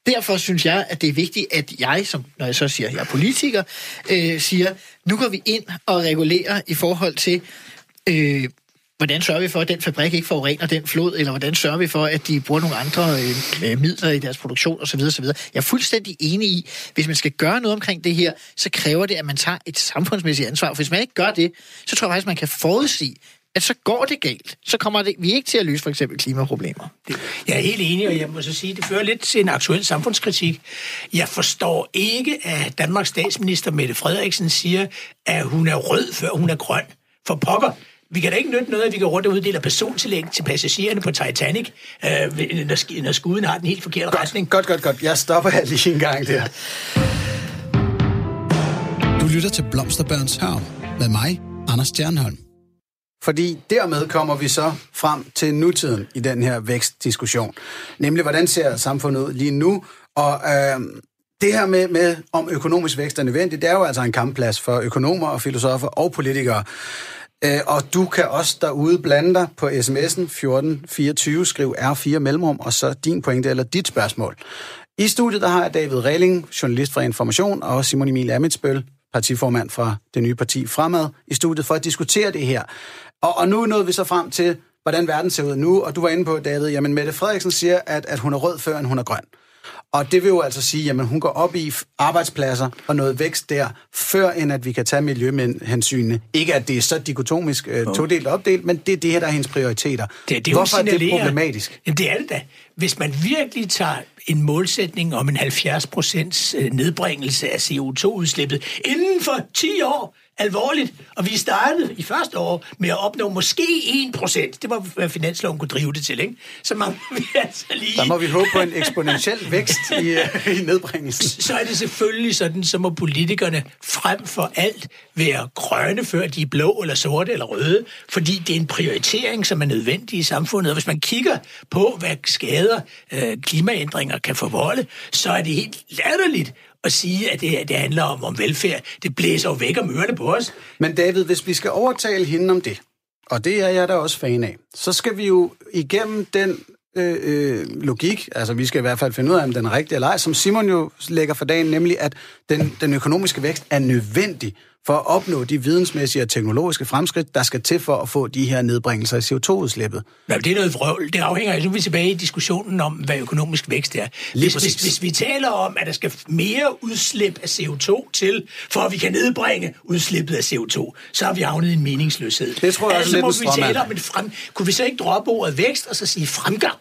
Derfor synes jeg, at det er vigtigt, at jeg, som når jeg så siger, at jeg er politiker, øh, siger, nu går vi ind og regulerer i forhold til, øh, hvordan sørger vi for, at den fabrik ikke forurener den flod, eller hvordan sørger vi for, at de bruger nogle andre øh, øh, midler i deres produktion osv. osv. Jeg er fuldstændig enig i, hvis man skal gøre noget omkring det her, så kræver det, at man tager et samfundsmæssigt ansvar. For hvis man ikke gør det, så tror jeg faktisk, man kan forudsige, at så går det galt. Så kommer det, vi ikke til at løse for eksempel klimaproblemer. Jeg er helt enig, og jeg må så sige, det fører lidt til en aktuel samfundskritik. Jeg forstår ikke, at Danmarks statsminister Mette Frederiksen siger, at hun er rød, før hun er grøn. For pokker, vi kan da ikke nytte noget, at vi går rundt og uddeler persontillæg til passagererne på Titanic, øh, når, når skuden har den helt forkerte godt, retning. Godt, godt, godt. Jeg stopper her lige en gang der. Du lytter til Blomsterbørns Hørm med mig, Anders Stjernholm. Fordi dermed kommer vi så frem til nutiden i den her vækstdiskussion. Nemlig, hvordan ser samfundet ud lige nu? Og øh, det her med, med, om økonomisk vækst er nødvendigt, det er jo altså en kampplads for økonomer og filosofer og politikere. Øh, og du kan også derude blande dig på sms'en 1424, skriv R4 mellemrum, og så din pointe eller dit spørgsmål. I studiet der har jeg David Reling, journalist fra Information, og Simon Emil Amitsbøl, partiformand fra det nye parti Fremad, i studiet for at diskutere det her. Og, og nu nåede vi så frem til, hvordan verden ser ud nu, og du var inde på, David, jamen Mette Frederiksen siger, at, at hun er rød før, end hun er grøn. Og det vil jo altså sige, at hun går op i arbejdspladser og noget vækst der, før end at vi kan tage miljøhensynene. Ikke at det er så dikotomisk uh, todelt opdelt, men det er det her, der er hendes prioriteter. Det, det Hvorfor er det problematisk? Jamen, det er det da. Hvis man virkelig tager en målsætning om en 70 procents øh, nedbringelse af CO2-udslippet inden for 10 år, alvorligt. Og vi startede i første år med at opnå måske 1 procent. Det var, hvad finansloven kunne drive det til, ikke? Så man vi altså lige... Der må vi håbe på en eksponentiel vækst i, øh, i nedbringelsen. Så er det selvfølgelig sådan, så må politikerne frem for alt være grønne, før de er blå eller sorte eller røde, fordi det er en prioritering, som er nødvendig i samfundet. Og hvis man kigger på, hvad skader øh, klimaændringer kan forvolde, så er det helt latterligt at sige, at det, det handler om, om velfærd. Det blæser jo væk om ørerne på os. Men David, hvis vi skal overtale hende om det, og det er jeg da også fan af, så skal vi jo igennem den øh, øh, logik, altså vi skal i hvert fald finde ud af, om den er rigtig eller ej, som Simon jo lægger for dagen, nemlig at den, den økonomiske vækst er nødvendig for at opnå de vidensmæssige og teknologiske fremskridt, der skal til for at få de her nedbringelser i CO2-udslippet. Ja, det er noget vrøvl. Det afhænger, nu er vi tilbage i diskussionen om, hvad økonomisk vækst er. Hvis, hvis, hvis vi taler om, at der skal mere udslip af CO2 til, for at vi kan nedbringe udslippet af CO2, så har vi havnet i en meningsløshed. Det tror jeg altså, også lidt må vi tale om en frem... Kunne vi så ikke droppe ordet vækst og så sige fremgang?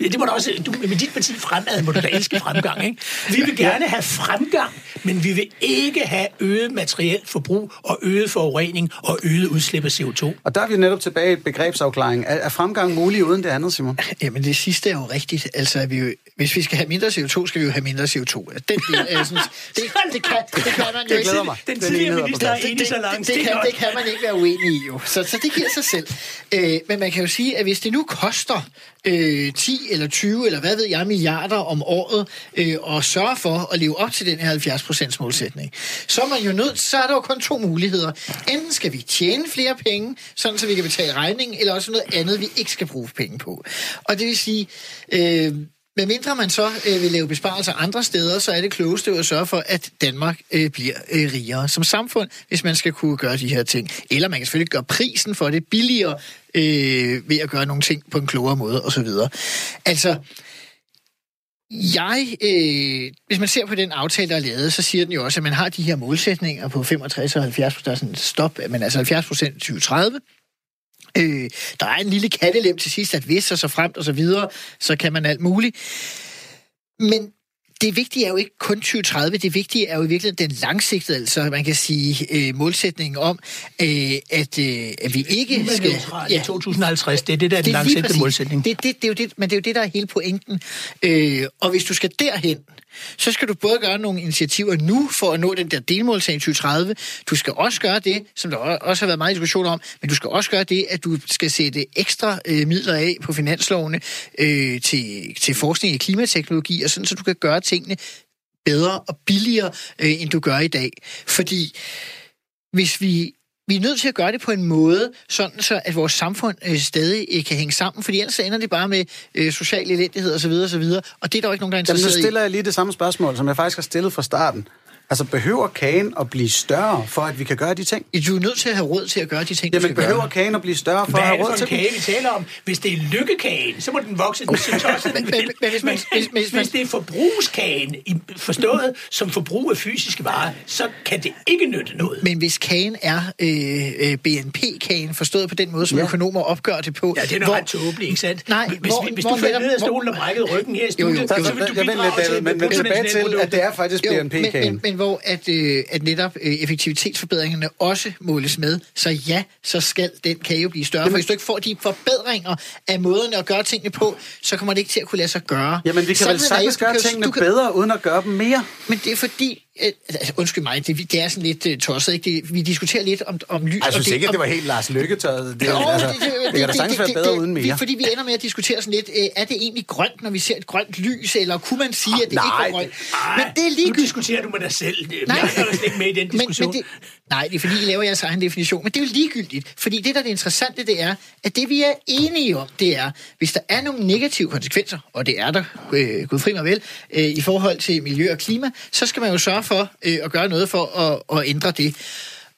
Det må da også, du, med dit parti fremad må du da elske fremgang, ikke? Vi vil gerne have fremgang, men vi vil ikke have øget materielt forbrug og øget forurening og øget udslip af CO2. Og der er vi netop tilbage i begrebsafklaring. Er, er fremgang mulig uden det andet, Simon? Jamen det sidste er jo rigtigt. Altså, vi jo, hvis vi skal have mindre CO2, skal vi jo have mindre CO2. Den del er sådan, det, det, kan, det kan man jo ikke. Mig. Den tidligere minister er enig så langt. Det, det, kan, det kan man ikke være uenig i jo. Så, så det giver sig selv. Øh, men man kan jo sige, at hvis det nu koster øh, 10 eller 20 eller hvad ved jeg milliarder om året øh, og sørge for at leve op til den her 70% målsætning, så er man jo nødt, så er der jo kun to muligheder. Enten skal vi tjene flere penge, sådan så vi kan betale regningen, eller også noget andet, vi ikke skal bruge penge på. Og det vil sige, øh, men mindre man så øh, vil lave besparelser andre steder, så er det klogeste at sørge for, at Danmark øh, bliver øh, rigere som samfund, hvis man skal kunne gøre de her ting. Eller man kan selvfølgelig gøre prisen for det billigere øh, ved at gøre nogle ting på en klogere måde osv. Altså, jeg, øh, hvis man ser på den aftale, der er lavet, så siger den jo også, at man har de her målsætninger på 65 og 70 procent, stop, men altså 70 procent 2030, Øh, der er en lille kattelem til sidst, at hvis og så fremt og så videre, så kan man alt muligt. Men det vigtige er jo ikke kun 2030, det vigtige er jo i virkeligheden den langsigtede, altså man kan sige øh, målsætningen om, øh, at, øh, at vi ikke skal... Ja, 2050, det er det, der er den langsigtede målsætning. Det, det, det, er jo det, men det er jo det, der er hele pointen. Øh, og hvis du skal derhen, så skal du både gøre nogle initiativer nu for at nå den der delmålsag i 2030. Du skal også gøre det, som der også har været meget diskussion om, men du skal også gøre det, at du skal sætte ekstra øh, midler af på finanslovene øh, til, til forskning i klimateknologi, og sådan, så du kan gøre tingene bedre og billigere, øh, end du gør i dag. Fordi hvis vi vi er nødt til at gøre det på en måde, sådan så at vores samfund øh, stadig øh, kan hænge sammen, fordi ellers ender det bare med øh, social elendighed osv. osv. Og det er der jo ikke nogen, der er interesseret. Jamen, nu stiller jeg lige det samme spørgsmål, som jeg faktisk har stillet fra starten. Altså, behøver kagen at blive større, for at vi kan gøre de ting? Du er nødt til at have råd til at gøre de ting, Jamen, behøver gøre. kagen at blive større, for Hvad at have råd til det? Hvad er det for en kage, vi taler om? Hvis det er lykkekagen, så må den vokse den så tosset. men, men, men, hvis, man, hvis, hvis, hvis det er forbrugskagen, forstået som forbrug af fysiske varer, så kan det ikke nytte noget. Men hvis kagen er øh, BNP-kagen, forstået på den måde, som ja. økonomer opgør det på... Ja, det er noget ret tåbeligt, ikke sandt? Nej, hvis, hvor, hvis hvor, du falder ned af stolen og brækkede ryggen her i studiet, så vil du bidrage til... Men tilbage til, at det er faktisk BNP-kagen. Hvor at at netop øh, effektivitetsforbedringerne også måles med. Så ja, så skal den kage blive større. Jamen, for hvis du ikke får de forbedringer af måden at gøre tingene på, så kommer det ikke til at kunne lade sig gøre. Jamen, vi kan Sådan vel sagtens gøre tingene du kan, bedre, uden at gøre dem mere. Men det er fordi, øh, altså, undskyld mig, det, det er sådan lidt uh, tosset, ikke? Det, vi diskuterer lidt om, om lys. Jeg synes det, ikke, om, det var helt Lars Lykke Det, jo, altså, det, det, det, det, kan da sagtens være bedre uden mere. Fordi vi ender med at diskutere sådan lidt, uh, er det egentlig grønt, når vi ser et grønt lys, eller kunne man sige, at det nej, ikke er grønt? Men det er lige... Nu diskuterer du med dig selv. Nej, jeg er slet ikke med i den diskussion. Men, men det, nej, det er fordi, I laver jeres egen definition. Men det er jo ligegyldigt. Fordi det, der er det interessante, det er, at det vi er enige om, det er, hvis der er nogle negative konsekvenser, og det er der, øh, gudfri mig vel, øh, i forhold til miljø og klima, så skal man jo sørge for øh, at gøre noget for at, at ændre det.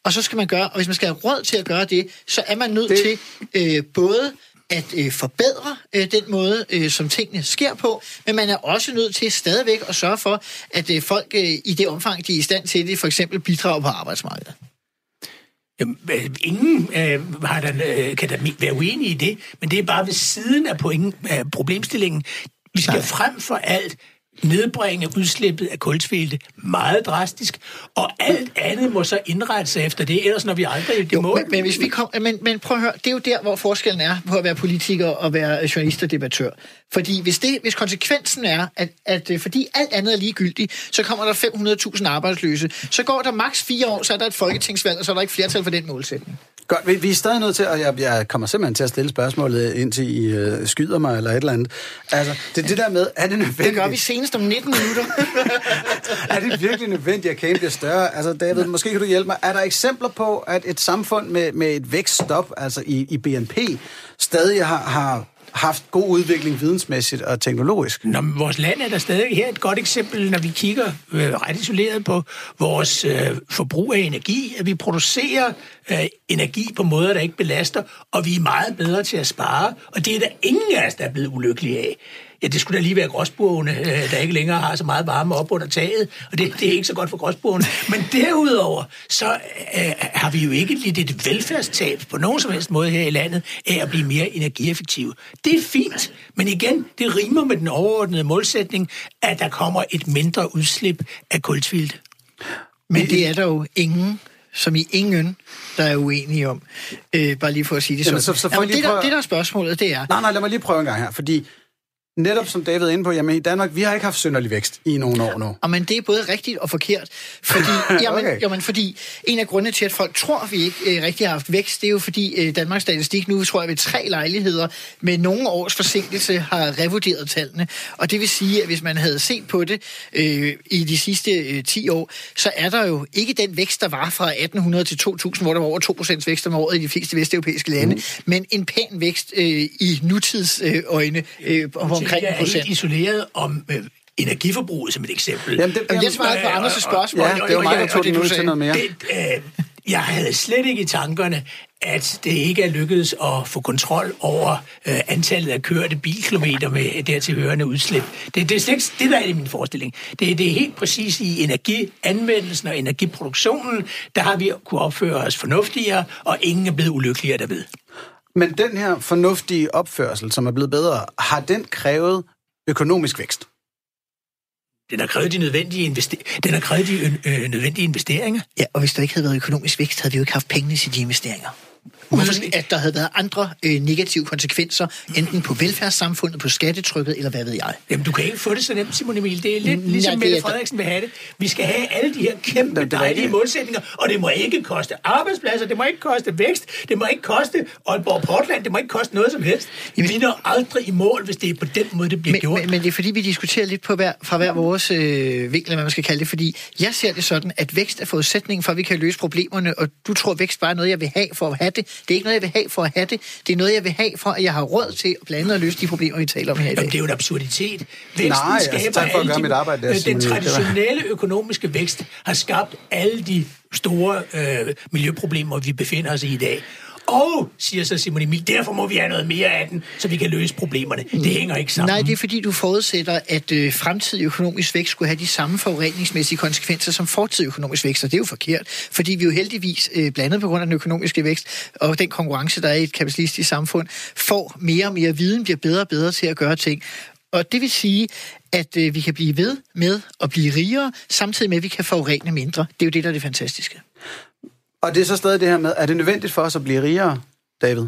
Og så skal man gøre, og hvis man skal have råd til at gøre det, så er man nødt det... til øh, både at øh, forbedre øh, den måde, øh, som tingene sker på, men man er også nødt til stadigvæk at sørge for, at øh, folk øh, i det omfang, de er i stand til det, for eksempel bidrager på arbejdsmarkedet. Jamen, øh, ingen øh, har der, øh, kan da være uenige i det, men det er bare ved siden af, pointen, af problemstillingen. Vi skal Nej. frem for alt nedbringe udslippet af kulsvilte meget drastisk, og alt andet må så indrette sig efter det, ellers når vi aldrig det mål. Men, men, hvis vi kom, men, men prøv at høre, det er jo der, hvor forskellen er på at være politiker og være journalist og debattør. Fordi hvis, det, hvis konsekvensen er, at, at øh, fordi alt andet er ligegyldigt, så kommer der 500.000 arbejdsløse, så går der maks fire år, så er der et folketingsvalg, og så er der ikke flertal for den målsætning. Godt, vi, vi er stadig nødt til, og jeg, jeg kommer simpelthen til at stille spørgsmålet, indtil I øh, skyder mig eller et eller andet. Altså, det det der med, er det nødvendigt? Det gør vi senest om 19 minutter. er det virkelig nødvendigt, at kagen bliver større? Altså, David, måske kan du hjælpe mig. Er der eksempler på, at et samfund med, med et vækststop, altså i, i BNP, stadig har, har haft god udvikling vidensmæssigt og teknologisk. Nå, men vores land er der stadig her et godt eksempel, når vi kigger øh, ret isoleret på vores øh, forbrug af energi, at vi producerer øh, energi på måder, der ikke belaster, og vi er meget bedre til at spare, og det er der ingen af os, der er blevet ulykkelige af. Ja, det skulle da lige være gråsburgene, øh, der ikke længere har så meget varme op under taget, og det, det er ikke så godt for gråsburgene. Men derudover, så øh, har vi jo ikke lidt et velfærdstab på nogen som helst måde her i landet af at blive mere energieffektive. Det er fint, men igen, det rimer med den overordnede målsætning, at der kommer et mindre udslip af kultvilt. Men det er der jo ingen som i ingen, der er uenige om. Øh, bare lige for at sige det Jamen, sådan. Så, så Jamen, det, der, det, der er spørgsmålet, det er... Nej, nej, lad mig lige prøve en gang her, fordi netop som David er inde på, jamen i Danmark, vi har ikke haft synderlig vækst i nogle år nu. Og men det er både rigtigt og forkert. Fordi, jamen, okay. jamen, fordi en af grundene til, at folk tror, at vi ikke øh, rigtig har haft vækst, det er jo fordi øh, Danmarks Statistik nu, tror jeg, ved tre lejligheder med nogle års forsinkelse har revurderet tallene. Og det vil sige, at hvis man havde set på det øh, i de sidste øh, 10 år, så er der jo ikke den vækst, der var fra 1800 til 2000, hvor der var over 2% vækst om året i de fleste vesteuropæiske lande, mm. men en pæn vækst øh, i nutidsøjne øh, omkring jeg er helt isoleret om øh, energiforbruget som et eksempel. Jamen, det, jamen, jeg svarede på Anders' spørgsmål. Ja, det var mig, der tog den ud til noget mere. Det, øh, jeg havde slet ikke i tankerne, at det ikke er lykkedes at få kontrol over øh, antallet af kørte bilkilometer med dertil hørende udslip. Det, det er slet ikke det, der er i min forestilling. Det, det er helt præcis i energianvendelsen og energiproduktionen, der har vi kunne opføre os fornuftigere, og ingen er blevet ulykkeligere derved. Men den her fornuftige opførsel, som er blevet bedre, har den krævet økonomisk vækst? Den har krævet de nødvendige, investe- den har krævet de øh, nødvendige investeringer. Ja, og hvis der ikke havde været økonomisk vækst, havde vi jo ikke haft pengene til de investeringer. Uden at der havde været andre øh, negative konsekvenser, enten på velfærdssamfundet, på skattetrykket, eller hvad ved jeg. Jamen, du kan ikke få det så nemt, Simon Emil. Det er lidt ligesom ja, det Mette er- Frederiksen vil have det. Vi skal have alle de her kæmpe, dejlige målsætninger, og det må ikke koste arbejdspladser, det må ikke koste vækst, det må ikke koste Aalborg Portland, det må ikke koste noget som helst. Vi når aldrig i mål, hvis det er på den måde, det bliver Men, gjort. men, men det er fordi, vi diskuterer lidt på hver, fra hver vores øh, vinkel, hvad man skal kalde det, fordi jeg ser det sådan, at vækst er forudsætningen for, at vi kan løse problemerne, og du tror, at vækst bare er noget, jeg vil have for at have det. Det er ikke noget, jeg vil have for at have det. Det er noget, jeg vil have for, at jeg har råd til at andet at løse de problemer, vi taler om her i dag. Jamen, det er jo en absurditet. Væksten Nej, altså, skaber tak for at gøre de- mit arbejde der, øh, Den traditionelle økonomiske vækst har skabt alle de store øh, miljøproblemer, vi befinder os i i dag. Og, siger så Simon Emil, derfor må vi have noget mere af den, så vi kan løse problemerne. Det hænger ikke sammen. Nej, det er fordi, du forudsætter, at øh, fremtidig økonomisk vækst skulle have de samme forureningsmæssige konsekvenser som fortidig økonomisk vækst, og det er jo forkert, fordi vi jo heldigvis, øh, blandt andet på grund af den økonomiske vækst og den konkurrence, der er i et kapitalistisk samfund, får mere og mere viden, bliver bedre og bedre til at gøre ting. Og det vil sige, at øh, vi kan blive ved med at blive rigere, samtidig med, at vi kan forurene mindre. Det er jo det, der er det fantastiske. Og det er så stadig det her med, er det nødvendigt for os at blive rigere, David?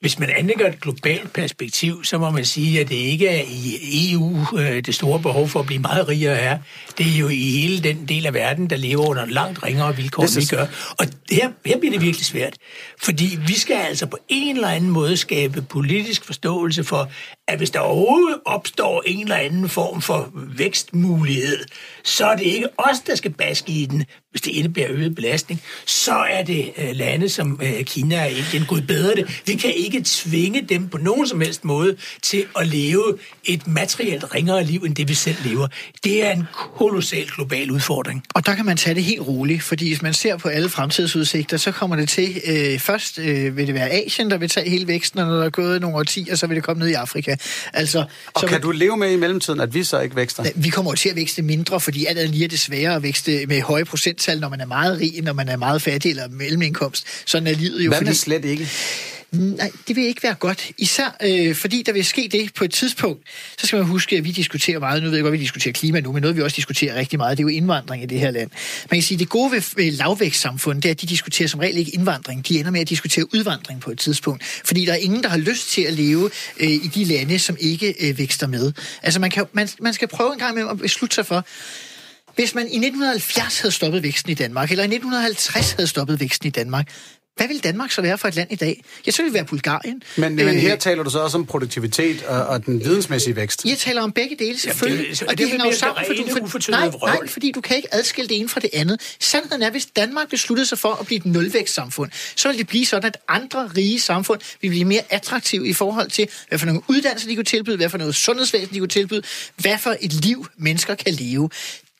Hvis man anlægger et globalt perspektiv, så må man sige, at det ikke er i EU, øh, det store behov for at blive meget rigere er. Det er jo i hele den del af verden, der lever under langt ringere vilkår, end vi gør. Og her, her bliver det virkelig svært. Fordi vi skal altså på en eller anden måde skabe politisk forståelse for, at hvis der overhovedet opstår en eller anden form for vækstmulighed, så er det ikke os, der skal baske i den, hvis det indebærer øget belastning. Så er det øh, lande som øh, Kina og Indien, gået bedre det. Vi kan ikke tvinge dem på nogen som helst måde til at leve et materielt ringere liv, end det vi selv lever. Det er en kolossal global udfordring. Og der kan man tage det helt roligt, fordi hvis man ser på alle fremtidsudsigter, så kommer det til, øh, først øh, vil det være Asien, der vil tage hele væksten, og når der er gået nogle årtier, så vil det komme ned i Afrika. Altså, Og så kan du leve med i mellemtiden, at vi så ikke vækster? vi kommer jo til at vækste mindre, fordi alt andet lige er det sværere at vækste med høje procenttal, når man er meget rig, når man er meget fattig eller mellemindkomst. Sådan er livet jo. Hvad fordi... slet ikke? Mm, nej, det vil ikke være godt. Især øh, fordi der vil ske det på et tidspunkt. Så skal man huske, at vi diskuterer meget. Nu ved jeg godt, at vi diskuterer klima nu, men noget vi også diskuterer rigtig meget, det er jo indvandring i det her land. Man kan sige, at det gode ved, ved lavvækstsamfund, det er, at de diskuterer som regel ikke indvandring. De ender med at diskutere udvandring på et tidspunkt. Fordi der er ingen, der har lyst til at leve øh, i de lande, som ikke øh, vækster med. Altså man, kan, man, man skal prøve en gang med at beslutte sig for, hvis man i 1970 havde stoppet væksten i Danmark, eller i 1950 havde stoppet væksten i Danmark, hvad vil Danmark så være for et land i dag? Så ville det være Bulgarien. Men, men Øh, her taler du så også om produktivitet og, og den vidensmæssige vækst. jeg taler om begge dele, selvfølgelig. Jamen, det- og det de hænger jo sammen, for det du, for, nej, nej, fordi du kan ikke adskille det ene fra det andet. Sandheden er, hvis Danmark besluttede sig for at blive et nulvækstsamfund, så vil det blive sådan, at andre rige samfund vil blive mere attraktive i forhold til, hvad for nogle uddannelser de kunne tilbyde, hvad for noget sundhedsvæsen de kunne tilbyde, hvad for et liv mennesker kan leve.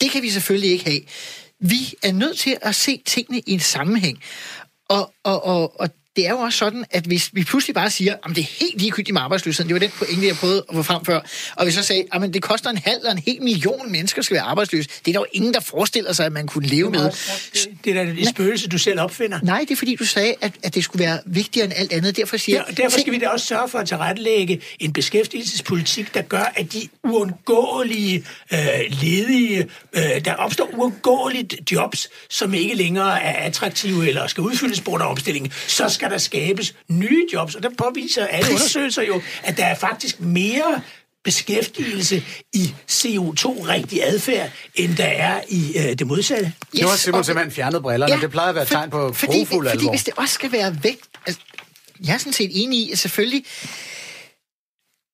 Det kan vi selvfølgelig ikke have. Vi er nødt til at se tingene i en sammenhæng. Og, og, og, og det er jo også sådan, at hvis vi pludselig bare siger, at det er helt ligegyldigt med arbejdsløsheden, det var den pointe, jeg prøvede at få frem før, og vi så sagde, at det koster en halv eller en hel million mennesker skal være arbejdsløse, det er der jo ingen, der forestiller sig, at man kunne leve med. Det, det er da et spøgelse, du selv opfinder. Nej, det er fordi, du sagde, at, at det skulle være vigtigere end alt andet. Derfor siger og derfor skal vi da også sørge for at tilrettelægge en beskæftigelsespolitik, der gør, at de uundgåelige øh, ledige, øh, der opstår uundgåeligt jobs, som ikke længere er attraktive eller skal udfyldes på af omstillingen, så skal der skabes nye jobs. Og der påviser alle undersøgelser jo, at der er faktisk mere beskæftigelse i CO2-rigtig adfærd, end der er i øh, det modsatte. Nu har Yes, Simon simpelthen fjernet brillerne. Ja, det plejer at være et tegn på fordi, grofuld fordi alvor. hvis det også skal være væk... Altså, jeg er sådan set enig i, at selvfølgelig...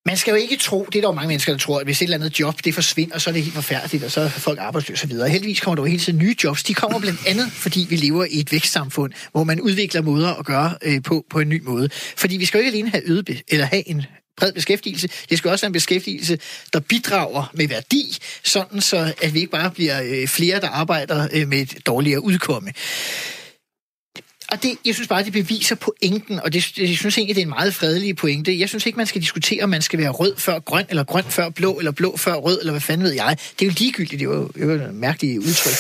Man skal jo ikke tro, det er der jo mange mennesker, der tror, at hvis et eller andet job, det forsvinder, så er det helt forfærdeligt, og så er folk arbejdsløse og videre. Heldigvis kommer der jo hele tiden nye jobs. De kommer blandt andet, fordi vi lever i et vækstsamfund, hvor man udvikler måder at gøre øh, på, på en ny måde. Fordi vi skal jo ikke alene have, øget eller have en bred beskæftigelse. Det skal også være en beskæftigelse, der bidrager med værdi, sådan så at vi ikke bare bliver øh, flere, der arbejder øh, med et dårligere udkomme. Og det, jeg synes bare, det beviser pointen, og det, jeg synes egentlig, det er en meget fredelig pointe. Jeg synes ikke, man skal diskutere, om man skal være rød før grøn, eller grøn før blå, eller blå før rød, eller hvad fanden ved jeg. Det er jo ligegyldigt, det er jo, det er jo et mærkeligt udtryk.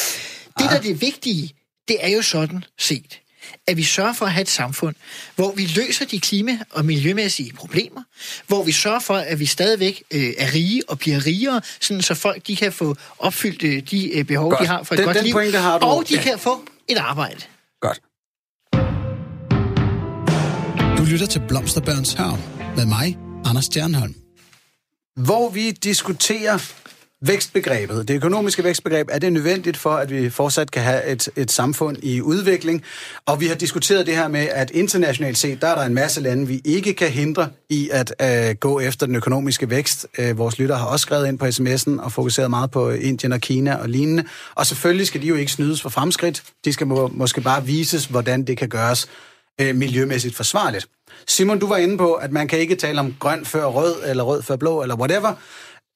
Det, der er det vigtige, det er jo sådan set, at vi sørger for at have et samfund, hvor vi løser de klima- og miljømæssige problemer, hvor vi sørger for, at vi stadigvæk øh, er rige og bliver rigere, sådan så folk de kan få opfyldt øh, de øh, behov, Godt. de har for et Den- godt den liv, pointe har du. og de Ja. kan få et arbejde. Godt. Du lytter til Blomsterbørns Hørm med mig, Anders Stjernholm. Hvor vi diskuterer vækstbegrebet, det økonomiske vækstbegreb, er det nødvendigt for, at vi fortsat kan have et, et samfund i udvikling? Og vi har diskuteret det her med, at internationalt set, der er der en masse lande, vi ikke kan hindre i at øh, gå efter den økonomiske vækst. Øh, vores lytter har også skrevet ind på sms'en og fokuseret meget på Indien og Kina og lignende. Og selvfølgelig skal de jo ikke snydes for fremskridt. De skal må, måske bare vises, hvordan det kan gøres øh, miljømæssigt forsvarligt. Simon, du var inde på, at man kan ikke tale om grøn før rød, eller rød før blå, eller whatever.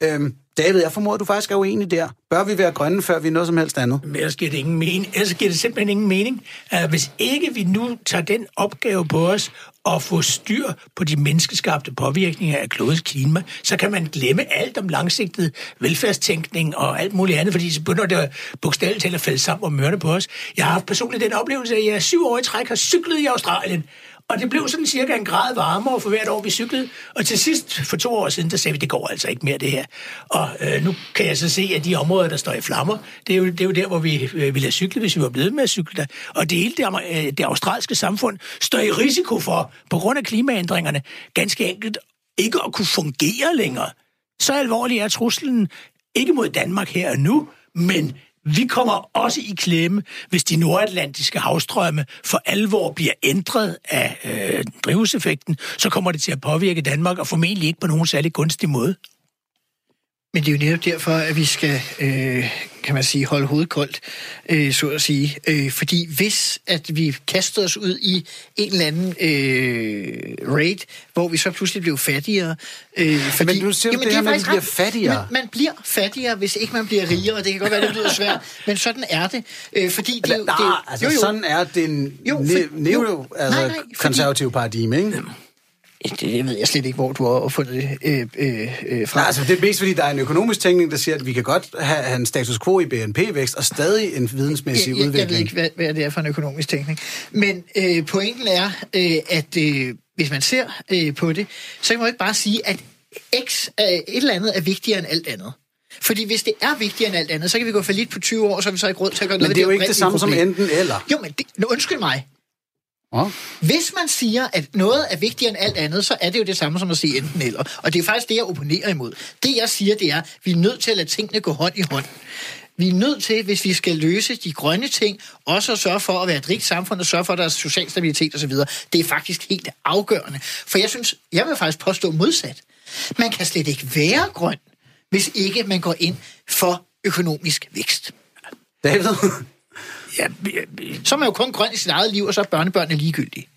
Øhm, David, jeg formoder, du faktisk er uenig der. Bør vi være grønne, før vi er noget som helst andet? Men ellers giver det, ingen mening. Ellers giver det simpelthen ingen mening, øh, hvis ikke vi nu tager den opgave på os at få styr på de menneskeskabte påvirkninger af klodens klima, så kan man glemme alt om langsigtet velfærdstænkning og alt muligt andet, fordi så begynder det bogstaveligt talt at falde sammen og mørne på os. Jeg har haft personligt den oplevelse, at jeg syv år i træk har cyklet i Australien, og det blev sådan cirka en grad varmere for hvert år, vi cyklede. Og til sidst, for to år siden, der sagde vi, det går altså ikke mere det her. Og øh, nu kan jeg så se, at de områder, der står i flammer, det er jo, det er jo der, hvor vi øh, ville have cyklet, hvis vi var blevet med at cykle der. Og det hele det, øh, det australske samfund står i risiko for, på grund af klimaændringerne, ganske enkelt ikke at kunne fungere længere. Så alvorlig er truslen ikke mod Danmark her og nu, men vi kommer også i klemme, hvis de nordatlantiske havstrømme for alvor bliver ændret af øh, drivhuseffekten, så kommer det til at påvirke Danmark, og formentlig ikke på nogen særlig gunstig måde. Men det er jo netop derfor, at vi skal, øh, kan man sige, holde hovedet koldt, øh, så at sige. Øh, fordi hvis at vi kaster os ud i en eller anden øh, raid, hvor vi så pludselig bliver fattigere... Øh, fordi, nu siger du det er her faktisk bliver fattigere. Man, man bliver fattigere, hvis ikke man bliver rigere, og det kan godt være, det lyder svært, men sådan er det. Øh, fordi det, er jo- det, altså jo, jo. sådan er det en Jo, for- ne- neo, jo. altså Nej, nej, fordi- konservativ paradigme, ikke? Det, ved jeg slet ikke, hvor du har fundet det øh, øh, øh, fra. Nej, altså det er mest fordi, der er en økonomisk tænkning, der siger, at vi kan godt have, en status quo i BNP-vækst og stadig en vidensmæssig jeg, jeg, udvikling. jeg ved ikke, hvad, hvad det er for en økonomisk teknik. Men øh, pointen er, øh, at øh, hvis man ser øh, på det, så kan man jo ikke bare sige, at X er, et eller andet er vigtigere end alt andet. Fordi hvis det er vigtigere end alt andet, så kan vi gå for lidt på 20 år, så har vi så ikke råd til at gøre noget Men det er jo ikke det samme som oprindelige enten eller. problem. Jo, men det, nu, undskyld mig. Oh. Hvis man siger, at noget er vigtigere end alt andet, så er det jo det samme som at sige enten eller. Og det er faktisk det, jeg opponerer imod. Det, jeg siger, det er, at vi er nødt til at lade tingene gå hånd i hånd. Vi er nødt til, hvis vi skal løse de grønne ting, også at sørge for at være et rigt samfund og sørge for, at der er social stabilitet osv. Det er faktisk helt afgørende. For jeg synes, jeg vil faktisk påstå modsat. Man kan slet ikke være grøn, hvis ikke man går ind for økonomisk vækst. David? Ja, Så er man jo kun grøn i sit eget liv, og så er børnebørnene ligegyldige.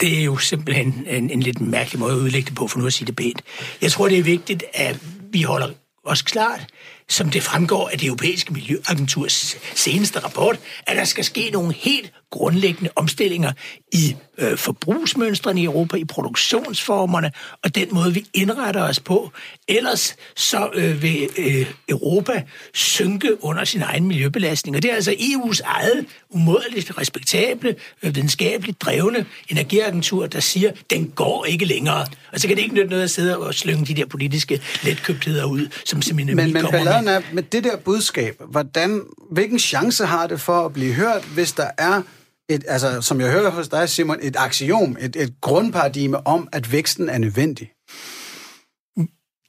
det er jo simpelthen en, en lidt mærkelig måde at udlægge det på, for nu at sige det pænt. Jeg tror, det er vigtigt, at vi holder os klart, som det fremgår af det europæiske miljøagenturs seneste rapport, at der skal ske nogle helt grundlæggende omstillinger i øh, forbrugsmønstrene i Europa, i produktionsformerne, og den måde, vi indretter os på. Ellers så øh, vil øh, Europa synke under sin egen miljøbelastning. Og det er altså EU's eget umådeligt respektable, øh, videnskabeligt drevne energiagentur, der siger, den går ikke længere. Og så kan det ikke nytte noget at sidde og slynge de der politiske letkøbtheder ud, som simpelthen Men, men balladen er med det der budskab, hvordan, hvilken chance har det for at blive hørt, hvis der er et, altså, som jeg hører hos dig, Simon, et axiom, et, et grundparadigme om, at væksten er nødvendig.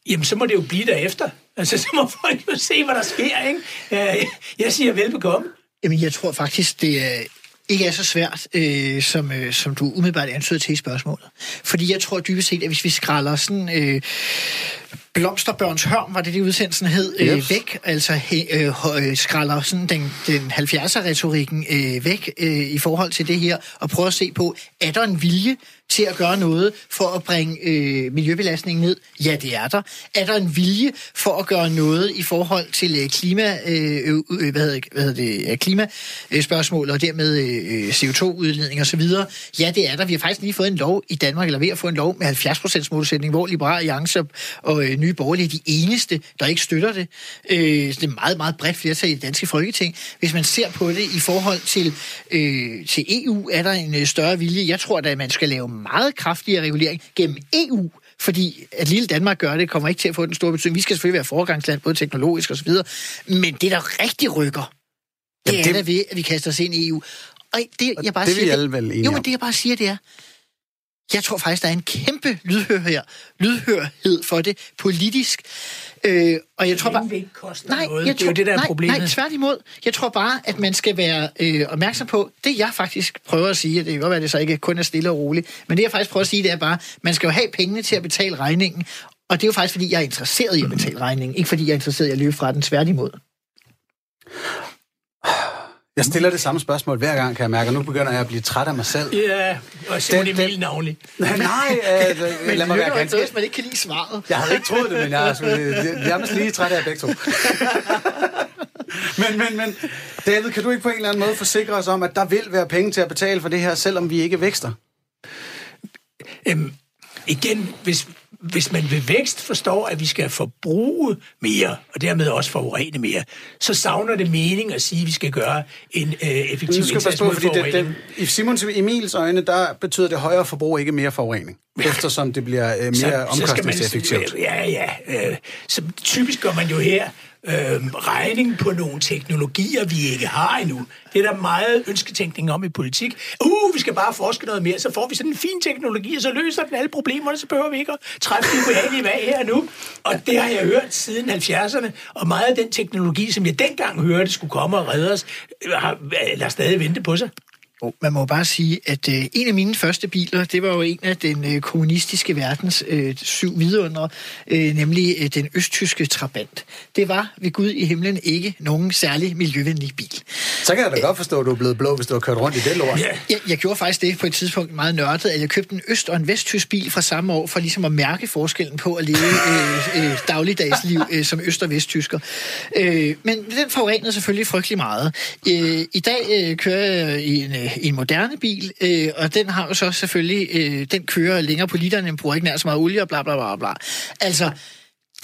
Jamen, så må det jo blive derefter. Altså, så må folk jo se, hvad der sker, ikke? Øh, Jeg siger velbekomme. Jamen, jeg tror faktisk, det er, ikke er så svært, øh, som, øh, som du umiddelbart antyder til i spørgsmålet. Fordi jeg tror dybest set, at hvis vi skræller sådan... Øh, Blomsterbørns hørm, var det det udsendelsen hed, øh, Yes. væk, altså he, øh, øh, skræller sådan den, den 70'er-retorikken øh, væk øh, i forhold til det her, og prøver at se på, er der en vilje til at gøre noget for at bringe øh, miljøbelastningen ned? Ja, det er der. Er der en vilje for at gøre noget i forhold til øh, klima, øh, øh, hvad hedder, hvad hedder det, øh, klimaspørgsmål og dermed øh, CO2-udledning osv.? Ja, det er der. Vi har faktisk lige fået en lov i Danmark, eller ved at få en lov med 70% målsætning, hvor Liberale Alliance og øh, Nye Borgerlige er de eneste, der ikke støtter det. Øh, det er meget, meget bredt flertal i det danske folketing. Hvis man ser på det i forhold til, øh, til EU, er der en øh, større vilje. Jeg tror at man skal lave meget kraftigere regulering gennem EU, fordi at lille Danmark gør det, kommer ikke til at få den store betydning. Vi skal selvfølgelig være foregangsland, både teknologisk og så videre. Men det, der rigtig rykker, det, Jamen, er det... ved, at vi kaster os ind i EU. Og det, jeg bare det siger, vi alle vel Jo, men det, jeg bare siger, det er, jeg tror faktisk, der er en kæmpe lydhør lydhørhed for det politisk. Øh, og jeg tror bare... Det nej, noget. Jeg tror, det er jo det, der er nej, problemet. Nej, tværtimod. Jeg tror bare, at man skal være øh, opmærksom på, det jeg faktisk prøver at sige, at det kan godt være, det så ikke kun er stille og roligt, men det jeg faktisk prøver at sige, det er bare, man skal jo have pengene til at betale regningen, og det er jo faktisk, fordi jeg er interesseret i at betale regningen, ikke fordi jeg er interesseret i at løbe fra den tværtimod. Jeg stiller det samme spørgsmål hver gang, kan jeg mærke, og nu begynder jeg at blive træt af mig selv. Ja, og Simon Emil navnlig. Nej, øh, lad mig være ganske... Men man ikke kan lide svaret. Jeg havde ikke troet det, men jeg er, er lige træt af begge to. men, men, men, David, kan du ikke på en eller anden måde forsikre os om, at der vil være penge til at betale for det her, selvom vi ikke vækster? Øhm, igen, hvis, hvis man ved vækst forstår, at vi skal forbruge mere, og dermed også forurene mere, så savner det mening at sige, at vi skal gøre en øh, effektiv indsats forstå, fordi det, det, I Simons Emils øjne, der betyder det højere forbrug ikke mere forurening, eftersom det bliver øh, mere omkostningseffektivt. Ja, ja. Øh, så typisk gør man jo her øh, regning på nogle teknologier, vi ikke har endnu. Det er der meget ønsketænkning om i politik. Uh, vi skal bare forske noget mere, så får vi sådan en fin teknologi, og så løser den alle problemerne, så behøver vi ikke at træffe de ubehagelige valg her nu. Og det har jeg hørt siden 70'erne, og meget af den teknologi, som jeg dengang hørte skulle komme og redde os, øh, har, lader stadig vente på sig. Oh, man må bare sige, at øh, en af mine første biler, det var jo en af den øh, kommunistiske verdens øh, syv vidunder, øh, nemlig øh, den østtyske Trabant. Det var ved Gud i himlen ikke nogen særlig miljøvenlig bil. Så kan jeg da godt forstå, at du er blevet blå, hvis du har kørt rundt i det lort. Ja. Jeg, jeg gjorde faktisk det på et tidspunkt meget nørdet, at jeg købte en øst- og en vesttysk bil fra samme år, for ligesom at mærke forskellen på at leve øh, øh, dagligdagsliv øh, som øst- og vesttysker. Øh, men den forurenede selvfølgelig frygtelig meget. Øh, I dag øh, kører jeg i en øh, en moderne bil, øh, og den har jo så selvfølgelig, øh, den kører længere på literen, den bruger ikke nær så meget olie og bla bla bla bla. Altså,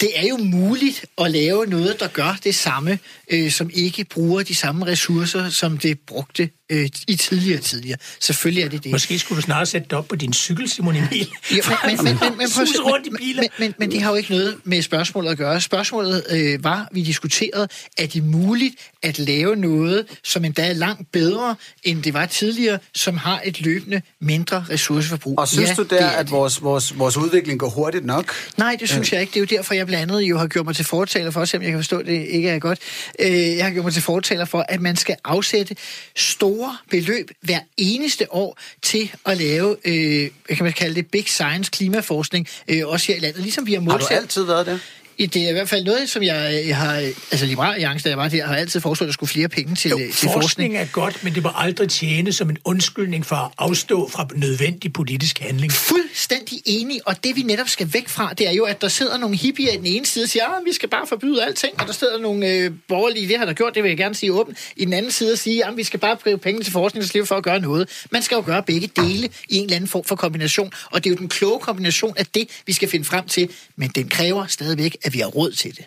det er jo muligt at lave noget, der gør det samme, øh, som ikke bruger de samme ressourcer, som det brugte øh, i tidligere tidligere. Selvfølgelig er det det. Måske skulle du snart sætte det op på din cykel, Simon Emil. Men, men, men, men, men, prøv, rundt i biler. Men, men, men det har jo ikke noget med spørgsmålet at gøre. Spørgsmålet øh, var, vi diskuterede, er det muligt at lave noget, som endda er langt bedre, end det var tidligere, som har et løbende mindre ressourceforbrug? Og synes ja, du der, det at Vores, vores, vores udvikling går hurtigt nok? Nej, det synes øh. jeg ikke. Det er jo derfor, jeg blandt andet jo har gjort mig til fortaler for, selvom jeg kan forstå, at det ikke er godt. Øh, jeg har gjort mig til fortaler for, at man skal afsætte store store beløb hver eneste år til at lave, øh, kan man kalde det, big science klimaforskning, øh, også her i landet, ligesom vi har målsat. Har du altid været det? Det er i hvert fald noget, som jeg, har... Altså, Liberal Alliance, da jeg var der, har altid foreslået, at der skulle flere penge til, jo, til forskning. forskning. er godt, men det må aldrig tjene som en undskyldning for at afstå fra nødvendig politisk handling. Fuldstændig enig, og det vi netop skal væk fra, det er jo, at der sidder nogle hippier i den ene side og siger, at ah, vi skal bare forbyde alting, og der sidder nogle øh, borgerlige, det har der gjort, det vil jeg gerne sige åbent, i den anden side og sige, at vi skal bare bruge penge til forskning, så for at gøre noget. Man skal jo gøre begge dele i en eller anden form for kombination, og det er jo den kloge kombination af det, vi skal finde frem til, men den kræver stadigvæk, at vi har råd til det.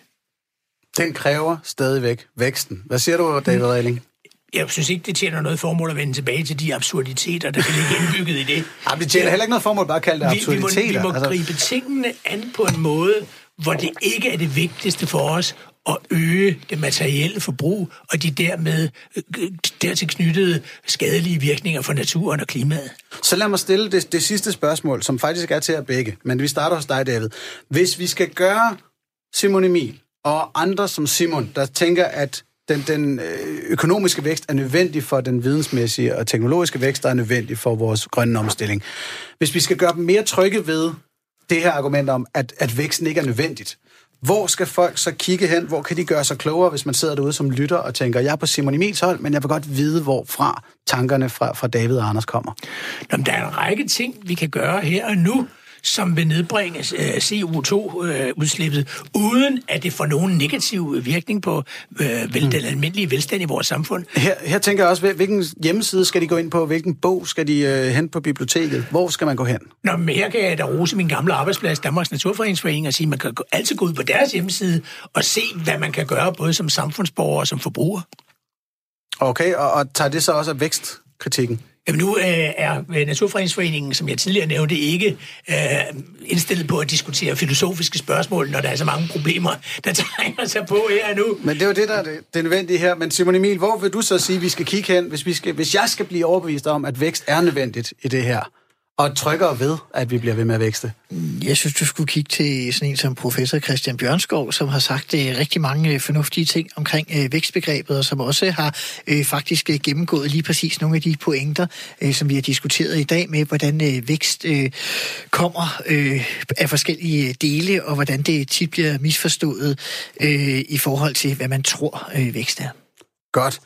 Den kræver stadigvæk væksten. Hvad siger du, David Reiling? Jeg synes ikke, det tjener noget formål at vende tilbage til de absurditeter, der kan ligge indbygget i det. Ja, det tjener heller ikke noget formål bare at kalde det absurditeter. Vi, vi må, vi må altså... gribe tingene an på en måde, hvor det ikke er det vigtigste for os at øge det materielle forbrug og de dermed øh, dertil knyttede skadelige virkninger for naturen og klimaet. Så lad mig stille det, det sidste spørgsmål, som faktisk er til at begge. Men vi starter hos dig, David. Hvis vi skal gøre Simon Emil og andre som Simon, der tænker, at den, den øh, økonomiske vækst er nødvendig for den vidensmæssige og teknologiske vækst, der er nødvendig for vores grønne omstilling. Hvis vi skal gøre dem mere trygge ved det her argument om, at, at væksten ikke er nødvendigt, Hvor skal folk så kigge hen? Hvor kan de gøre sig klogere, hvis man sidder derude som lytter og tænker, jeg er på Simon Emils hold, men jeg vil godt vide, hvorfra tankerne fra, fra David og Anders kommer? Nå, men der er en række ting, vi kan gøre her og nu, som vil nedbringe øh, CO2-udslippet, øh, uden at det får nogen negativ virkning på øh, vel, mm. den almindelige velstand i vores samfund. Her, her tænker jeg også, hvilken hjemmeside skal de gå ind på? Hvilken bog skal de øh, hen på biblioteket? Hvor skal man gå hen? Nå, men her kan jeg da rose min gamle arbejdsplads, Danmarks Naturfredningsforening, og sige, at man kan altid gå ud på deres hjemmeside og se, hvad man kan gøre, både som samfundsborger og som forbruger. Okay, og, og tager det så også af vækstkritikken? Jamen nu øh, er øh, Naturfredningsforeningen, som jeg tidligere nævnte, ikke øh, indstillet på at diskutere filosofiske spørgsmål, når der er så mange problemer, der tegner sig på her nu. Men det er jo det, der er det, det nødvendige her. Men Simon Emil, hvor vil du så sige, at vi skal kigge hen, hvis, vi skal, hvis jeg skal blive overbevist om, at vækst er nødvendigt i det her? Og trykker ved, at vi bliver ved med at vækste? Jeg synes, du skulle kigge til sådan en som professor Christian Bjørnskov, som har sagt uh, rigtig mange uh, fornuftige ting omkring uh, vækstbegrebet, og som også har uh, faktisk uh, gennemgået lige præcis nogle af de pointer, uh, som vi har diskuteret i dag med, hvordan uh, vækst uh, kommer uh, af forskellige dele, og hvordan det tit bliver misforstået uh, i forhold til, hvad man tror uh, vækst er. Godt.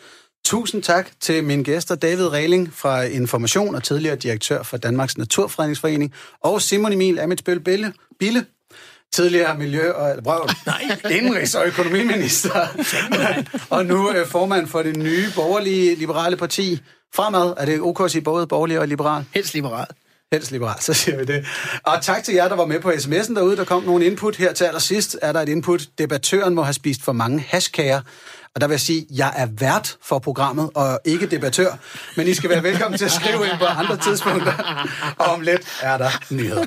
Tusind tak til mine gæster, David Regling fra Information og tidligere direktør for Danmarks Naturfredningsforening, og Simon Emil Amitsbøl Bille, Bille tidligere miljø- og brøv, Nej. indrigs- og økonomiminister, og nu øh, formand for det nye borgerlige liberale parti. Fremad er det OK at sige både borgerlig og liberal? Helst liberal. Helst liberal, så siger vi det. Og tak til jer, der var med på sms'en derude. Der kom nogle input her til allersidst. Er der et input? Debattøren må have spist for mange hashkager. Og der vil jeg sige, at jeg er vært for programmet, og ikke debattør. Men I skal være velkommen til at skrive ind på andre tidspunkter. Og om lidt er der nyheder.